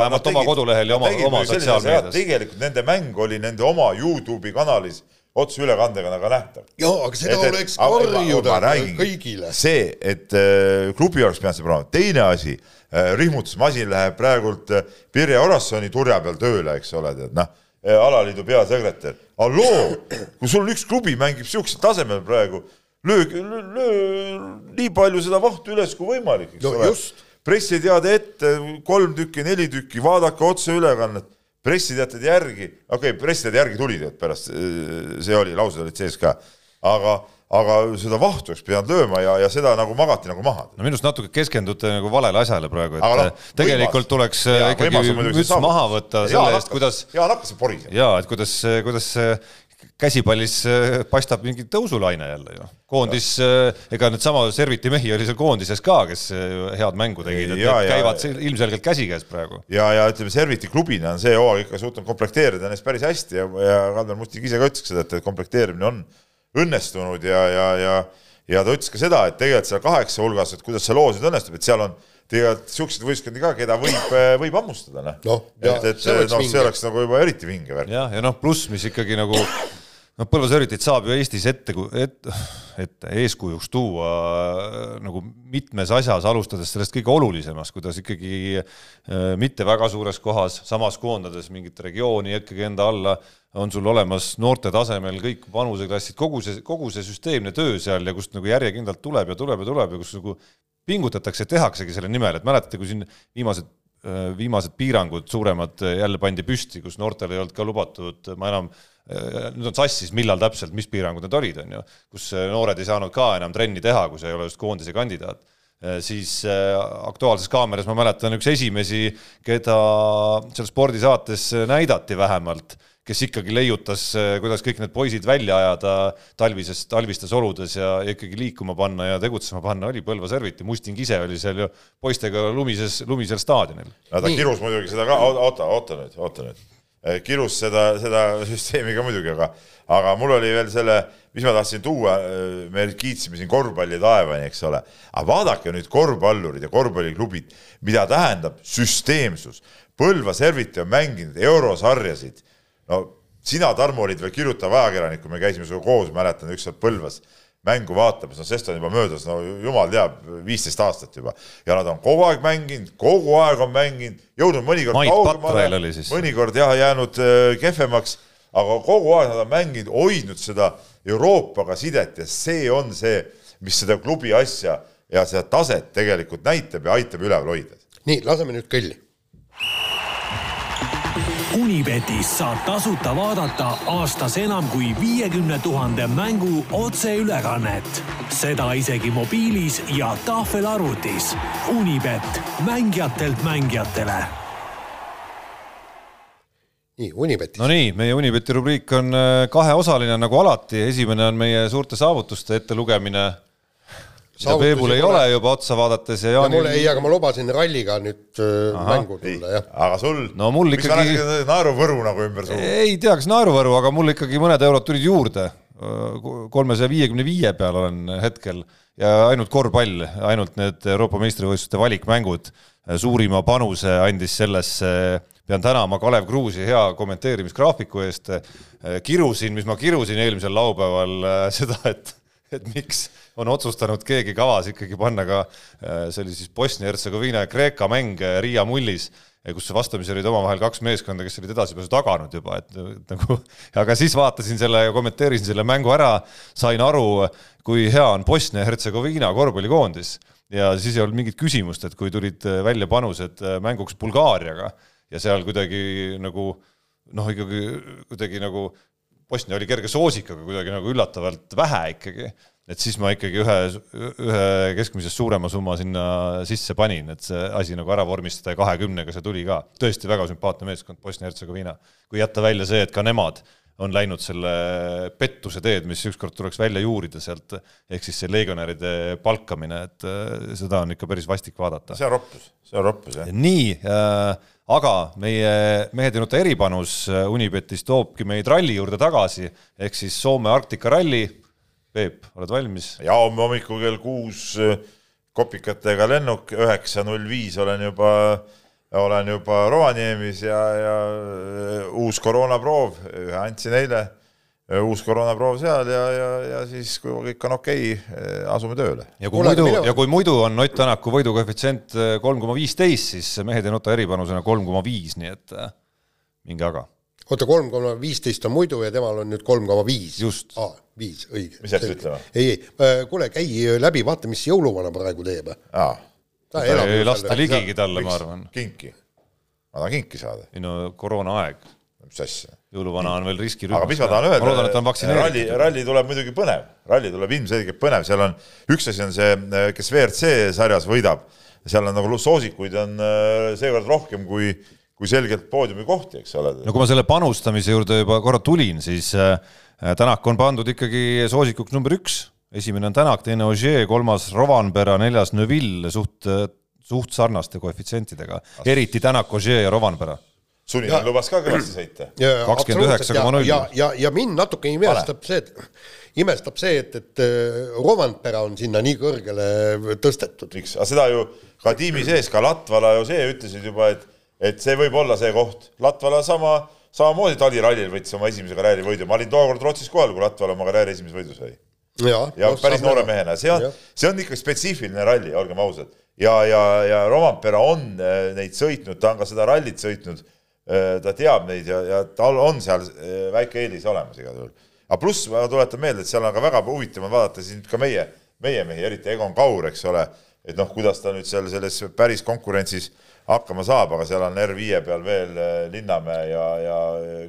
vähemalt oma kodulehel ja oma, oma sotsiaalmeedias. tegelikult nende mäng oli nende oma Youtube'i kanalis otseülekandega nagu nähtav. jaa, aga seda et, oleks karjuda kõigile. see, et äh, klubi oleks pidanud seda proovima, teine asi Äh, rihmutusmasin läheb praegult äh, Pirje Orassoni turja peal tööle, eks ole, tead noh, äh, alaliidu peasekretär. halloo, kui sul üks klubi mängib siuksel tasemel praegu, löö, löö nii palju seda vahtu üles kui võimalik, eks no, ole. pressiteade ette, kolm tükki, neli tükki, vaadake otseülekannet, pressiteated järgi, okei okay,, pressiteade järgi tulid, et pärast see oli, laused olid sees ka, aga aga seda vahtu oleks pidanud lööma ja, ja seda nagu magati nagu maha. no minu arust natuke keskendute nagu valele asjale praegu, et no, tegelikult võimas. tuleks ja, ikkagi müts maha võtta selle eest, kuidas. Jaan hakkas porisema. ja et kuidas, kuidas käsipallis paistab mingi tõusulaine jälle ju. koondis, ega needsama Serviti mehi oli seal koondises ka, kes head mängu tegid, et ja, need käivad ja, ilmselgelt käsikäes praegu. ja, ja ütleme, Serviti klubina on see hooaeg ikka suutnud komplekteerida ennast päris hästi ja, ja Kalmer Mustik ise ka ütles seda, et komplekteerimine on õnnestunud ja, ja, ja, ja ta ütles ka seda, et tegelikult seal kaheksa hulgas, et kuidas see loos nüüd õnnestub, et seal on tegelikult siukseid võistkondi ka, keda võib, võib hammustada, noh no,. et, et see oleks, no, see oleks nagu juba eriti vinge värk. jah, ja noh, pluss, mis ikkagi nagu noh, Põlva Sõritit saab ju Eestis ette, et, et eeskujuks tuua nagu mitmes asjas, alustades sellest kõige olulisemast, kuidas ikkagi äh, mitte väga suures kohas, samas koondades mingit regiooni ikkagi enda alla, on sul olemas noorte tasemel kõik vanuseklassid, kogu see, kogu see süsteemne töö seal ja kust nagu järjekindlalt tuleb ja tuleb ja tuleb ja kus nagu pingutatakse, tehaksegi selle nimel, et mäletate, kui siin viimased äh, viimased piirangud suuremad jälle pandi püsti, kus noortel ei olnud ka lubatud, ma enam äh, Äh, nüüd on sassis, millal täpselt, mis piirangud need olid, on ju, kus äh, noored ei saanud ka enam trenni teha, kui sa ei ole just koondise kandidaat. Äh, siis Aktuaalses Kaameras ma mäletan üks esimesi, keda seal spordisaates näidati vähemalt, kes ikkagi leiutas, kuidas kõik need poisid välja ajada talvises, talvistes oludes ja, ikkagi liikuma panna ja tegutsema panna, oli Põlva Serviti, Musting ise oli seal ju poistega lumises, lumisel staadionil. no ta kirus muidugi seda ka, oota, oota nüüd, oota nüüd. Eh, kirus seda, seda süsteemi ka muidugi, aga, aga mul oli veel selle, mis ma tahtsin tuua, eh, me kiitsime siin korvpalli taevani, eks ole, aga vaadake nüüd korvpallurid ja korvpalliklubid, mida tähendab süsteemsus. Põlva Serviti on mänginud eurosarjasid, no sina, Tarmo, olid veel kirjutav ajakirjanik, kui me käisime sinuga koos, mäletan, ükskord Põlvas mängu vaatamas, no sest on juba möödas, no jumal teab, viisteist aastat juba. ja nad on kogu aeg mänginud, kogu aeg on mänginud, jõudnud mõnikord Mait kaugemale, mõnikord jah, jäänud äh, kehvemaks, aga kogu aeg nad on mänginud, hoidnud seda Euroopaga sidet ja see on see, mis seda klubi asja ja seda taset tegelikult näitab ja aitab üleval hoida. nii, laseme nüüd kõlli Unibetis saab tasuta vaadata aastas enam kui viiekümne tuhande mängu otseülekannet. seda isegi mobiilis ja tahvelarvutis. Unibet, mängijatelt mängijatele nii, Unibetis. no nii, meie Unibeti rubriik on äh, kaheosaline nagu alati, esimene on meie suurte saavutuste ettelugemine mida Peebul ei ole juba otsa vaadates ja Jaanil... mul ei, aga ma lubasin ralliga nüüd äh, Aha, mängu tulla, jah. aga sul no mul miks ikkagi naeruvõru nagu ümber suu? ei tea, kas naeruvõru, aga mul ikkagi mõned eurod tulid juurde. kolmesaja viiekümne viie peal olen hetkel ja ainult korvpall, ainult need Euroopa meistrivõistluste valikmängud suurima panuse andis sellesse pean tänama Kalev Kruusi hea kommenteerimisgraafiku eest. kirusin, mis ma kirusin eelmisel laupäeval, seda, et et miks on otsustanud keegi kavas ikkagi panna ka, äh, see oli siis Bosnia-Hertsegoviina ja Kreeka mäng äh, Riia mullis kus vastamisi olid omavahel kaks meeskonda, kes olid edasipääsu taganud juba, et nagu, aga siis vaatasin selle ja kommenteerisin selle mängu ära, sain aru, kui hea on Bosnia-Hertsegoviina korvpallikoondis. Ja siis ei olnud mingit küsimust, et kui tulid välja panused mänguks Bulgaariaga ja seal kuidagi nagu noh, ikkagi kuidagi nagu Bosnia oli kerge soosik, aga kuidagi nagu üllatavalt vähe ikkagi et siis ma ikkagi ühe, ühe keskmisest suurema summa sinna sisse panin, et see asi nagu ära vormistada ja kahekümnega see tuli ka. tõesti väga sümpaatne meeskond, Bosnia-Hertsegoviina. kui jätta välja see, et ka nemad on läinud selle pettuse teed, mis ükskord tuleks välja juurida sealt, ehk siis see legionäride palkamine, et äh, seda on ikka päris vastik vaadata. see on roppus, see on roppus, jah. nii äh,, aga meie Mehed ei nuta eripanus äh, Unibetis toobki meid ralli juurde tagasi, ehk siis Soome Arktika ralli. Peep, oled valmis? ja homme hommikul kell kuus äh, kopikatega lennuk, üheksa null viis olen juba, olen juba Rovaniemis ja, ja äh, uus koroonaproov, ühe andsin eile, äh, uus koroonaproov seal ja, ja, ja siis, kui kõik on okei okay,, asume tööle. ja kui Kuule, muidu ja kui muidu on Ott Tänaku võidukoefitsient kolm koma viisteist, siis mehed ei nuta eripanusena kolm koma viis, nii et minge aga oota, kolm koma viisteist on muidu ja temal on nüüd kolm koma viis. just ah,. viis, õige. mis läks ütlema? ei, ei, äh, kuule, käi läbi, vaata, mis jõuluvana praegu teeb. ta ei lasta ligigi talle, ma arvan. kinki. ma tahan kinki saada. ei no koroonaaeg. Asja? jõuluvana on veel riskirühmas. aga mis ma tahan öelda, ralli, ralli tuleb muidugi põnev, ralli tuleb ilmselgelt põnev, seal on, üks asi on see, kes WRC sarjas võidab, seal on nagu soosikuid on äh, seekord rohkem kui kui selgelt poodiumi kohti, eks ole. no kui ma selle panustamise juurde juba korra tulin, siis äh, Tänak on pandud ikkagi soosikuks number üks, esimene on Tänak, teine Ogier, kolmas Rovanpera, neljas Neville, suht, suht sarnaste koefitsientidega, eriti Tänak, Ogier ja Rovanpera Suninen lubas ka kõvasti sõita. kakskümmend üheksa koma null. ja, ja, ja mind natuke imestab see, et imestab see, et, et äh, Rovanpera on sinna nii kõrgele tõstetud. miks, aga seda ju ka tiimi sees, ka Latvala ja see ütlesid juba, et et see võib olla see koht. Latvala sama, samamoodi Tali rallil võttis oma esimese karjääri võidu, ma olin tookord Rootsis kohal, kui Latvala oma karjääri esimese võidu sai. ja, ja no, päris noore mehena, see on, see on ikka spetsiifiline ralli, olgem ausad. ja, ja, ja Rompera on äh, neid sõitnud, ta on ka seda rallit sõitnud, ta teab neid ja, ja tal on seal äh, väike eelis olemas igal juhul. aga pluss ma tuletan meelde, et seal on ka väga huvitav on vaadata siin ka meie, meie mehi, eriti Egon Kaur, eks ole, et noh, kuidas ta nüüd seal selles päris konkurentsis hakkama saab, aga seal on R5 peal veel äh, Linnamäe ja, ja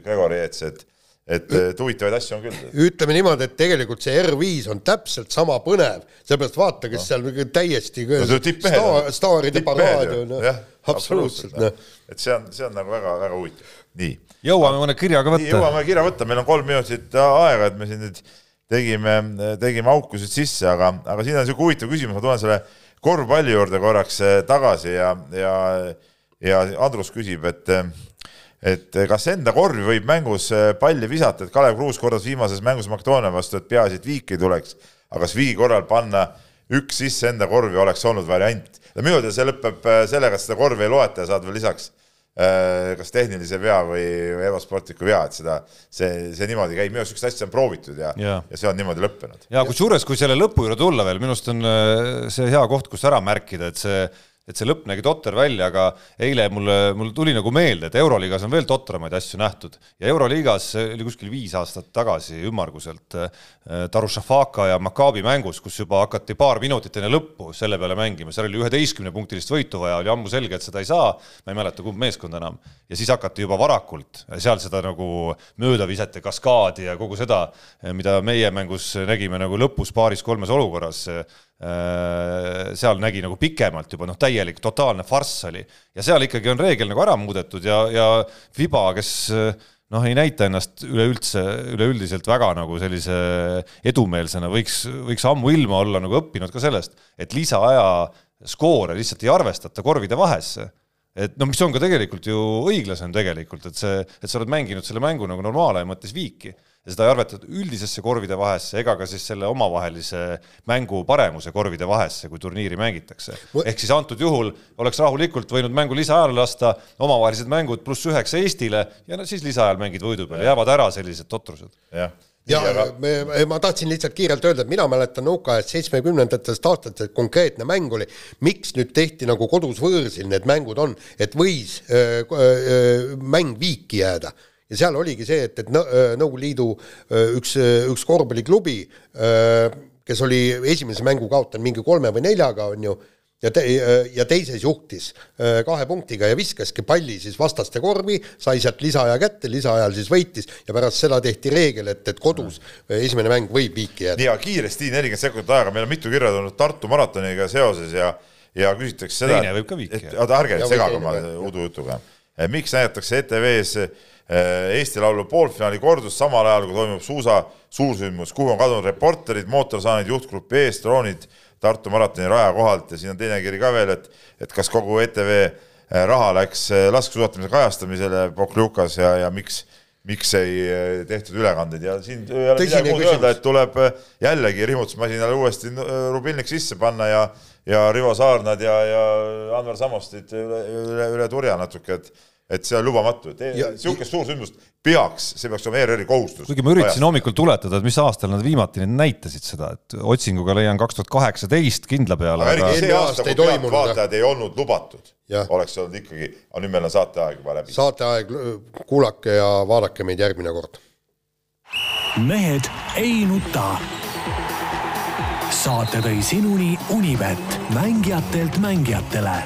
Gregori Eets, et et huvitavaid asju on küll. ütleme niimoodi, et tegelikult see R5 on täpselt sama põnev, seepärast vaata, kes no. seal täiesti no, staar, staaride paraad on, absoluutselt, noh. et see on, see on nagu väga-väga huvitav. nii. jõuame mõne kirjaga võtta. jõuame kirja võtta, meil on kolm minutit aega, et me siin nüüd tegime, tegime aukusid sisse, aga, aga siin on niisugune huvitav küsimus, ma tulen selle korvpalli juurde korraks eh, tagasi ja, ja, ja Andrus küsib, et et kas enda korvi võib mängus eh, palli visata, et Kalev Kruus kordas viimases mängus Makedoonia vastu, et peaasi, et viik ei tuleks, aga kas viigi korral panna üks sisse enda korvi oleks olnud variant. minu teada see lõpeb eh, sellega, et seda korvi ei loeta ja saad veel lisaks kas tehnilise vea või ebasportliku vea, et seda, see, see niimoodi käib, minu arust sihukest asja on proovitud ja, ja., ja see on niimoodi lõppenud. ja kusjuures, kui selle lõpu juurde tulla veel, minu arust on see hea koht, kus ära märkida, et see et see lõpp nägi totter välja, aga eile mulle, mul tuli nagu meelde, et Euroliigas on veel totramaid asju nähtud. Ja Euroliigas oli kuskil viis aastat tagasi ümmarguselt äh, Darushafaka ja Maccabi mängus, kus juba hakati paar minutit enne lõppu selle peale mängima, seal oli üheteistkümnepunktilist võitu vaja, oli ammu selge, et seda ei saa, ma ei mäleta, kumb meeskond enam, ja siis hakati juba varakult seal seda nagu möödavisete kaskaadi ja kogu seda, mida meie mängus nägime nagu lõpus paaris-kolmes olukorras seal nägi nagu pikemalt juba noh, täielik totaalne farss oli. Ja seal ikkagi on reegel nagu ära muudetud ja, ja Fiba, kes noh, ei näita ennast üleüldse, üleüldiselt väga nagu sellise edumeelsena, võiks, võiks ammuilma olla nagu õppinud ka sellest, et lisaaja skoore lihtsalt ei arvestata korvide vahesse. Et no mis on ka tegelikult ju õiglasem tegelikult, et see, et sa oled mänginud selle mängu nagu normaalaja mõttes viiki ja seda ei arvestatud üldisesse korvide vahesse ega ka siis selle omavahelise mängu paremuse korvide vahesse, kui turniiri mängitakse. ehk siis antud juhul oleks rahulikult võinud mängu lisaajale lasta, omavahelised mängud pluss üheksa Eestile ja no siis lisaajal mängid võidu peale, jäävad ära sellised totrused. jah, ja me, ma tahtsin lihtsalt kiirelt öelda, et mina mäletan nõukaajast seitsmekümnendatest aastatest konkreetne mäng oli, miks nüüd tehti nagu kodus võõrsil need mängud on, et võis öö, öö, mäng viiki jääda ja seal oligi see, et, et Nõukogude Liidu üks, üks korvpalliklubi, kes oli esimese mängu kaotanud mingi kolme või neljaga, on ju ja te-, ja teises juhtis äh, kahe punktiga ja viskaski palli siis vastaste korvi, sai sealt lisaaja kätte, lisaajal siis võitis ja pärast seda tehti reegel, et, et kodus äh, esimene mäng võib viiki jääda. nii, aga kiiresti, nelikümmend sekundit aega, meil on mitu kirja tulnud Tartu maratoniga seoses ja ja küsitakse seda, et oota, ärge segage oma udujutuga. miks näidatakse ETV-s äh, Eesti Laulu poolfinaali kordust samal ajal, kui toimub suusa suursündmus, kuhu on kadunud reporterid, mootorsaanid, juhtgrupp ees, droonid Tartu maratoni raja kohalt. Ja siin on teine kiri ka veel, et, et kas kogu ETV äh, raha läks äh, laskesuusatamise kajastamisele Pokljukas ja, ja miks, miks ei äh, tehtud ülekandeid? Ja siin ei ole midagi muud öelda, et tuleb jällegi rihmutusmasinale uuesti rubilnik sisse panna ja ja Rivo Saarnad ja, ja Anvar Samostit üle, üle, üle turja natuke, et et see on lubamatu, et niisugust suursündmust peaks, see peaks olema ERR-i kohustus. kuigi ma üritasin hommikul tuletada, et mis aastal nad viimati neid näitasid seda, et otsinguga leian kaks tuhat kaheksateist kindla peale. aga eriti see aasta, kui pealtvaatajad ei olnud lubatud, oleks olnud ikkagi, aga nüüd meil on saateaeg juba läbi. saateaeg, kuulake ja vaadake meid järgmine kord. mehed ei nuta. saate tõi sinuni Unibet, mängijatelt mängijatele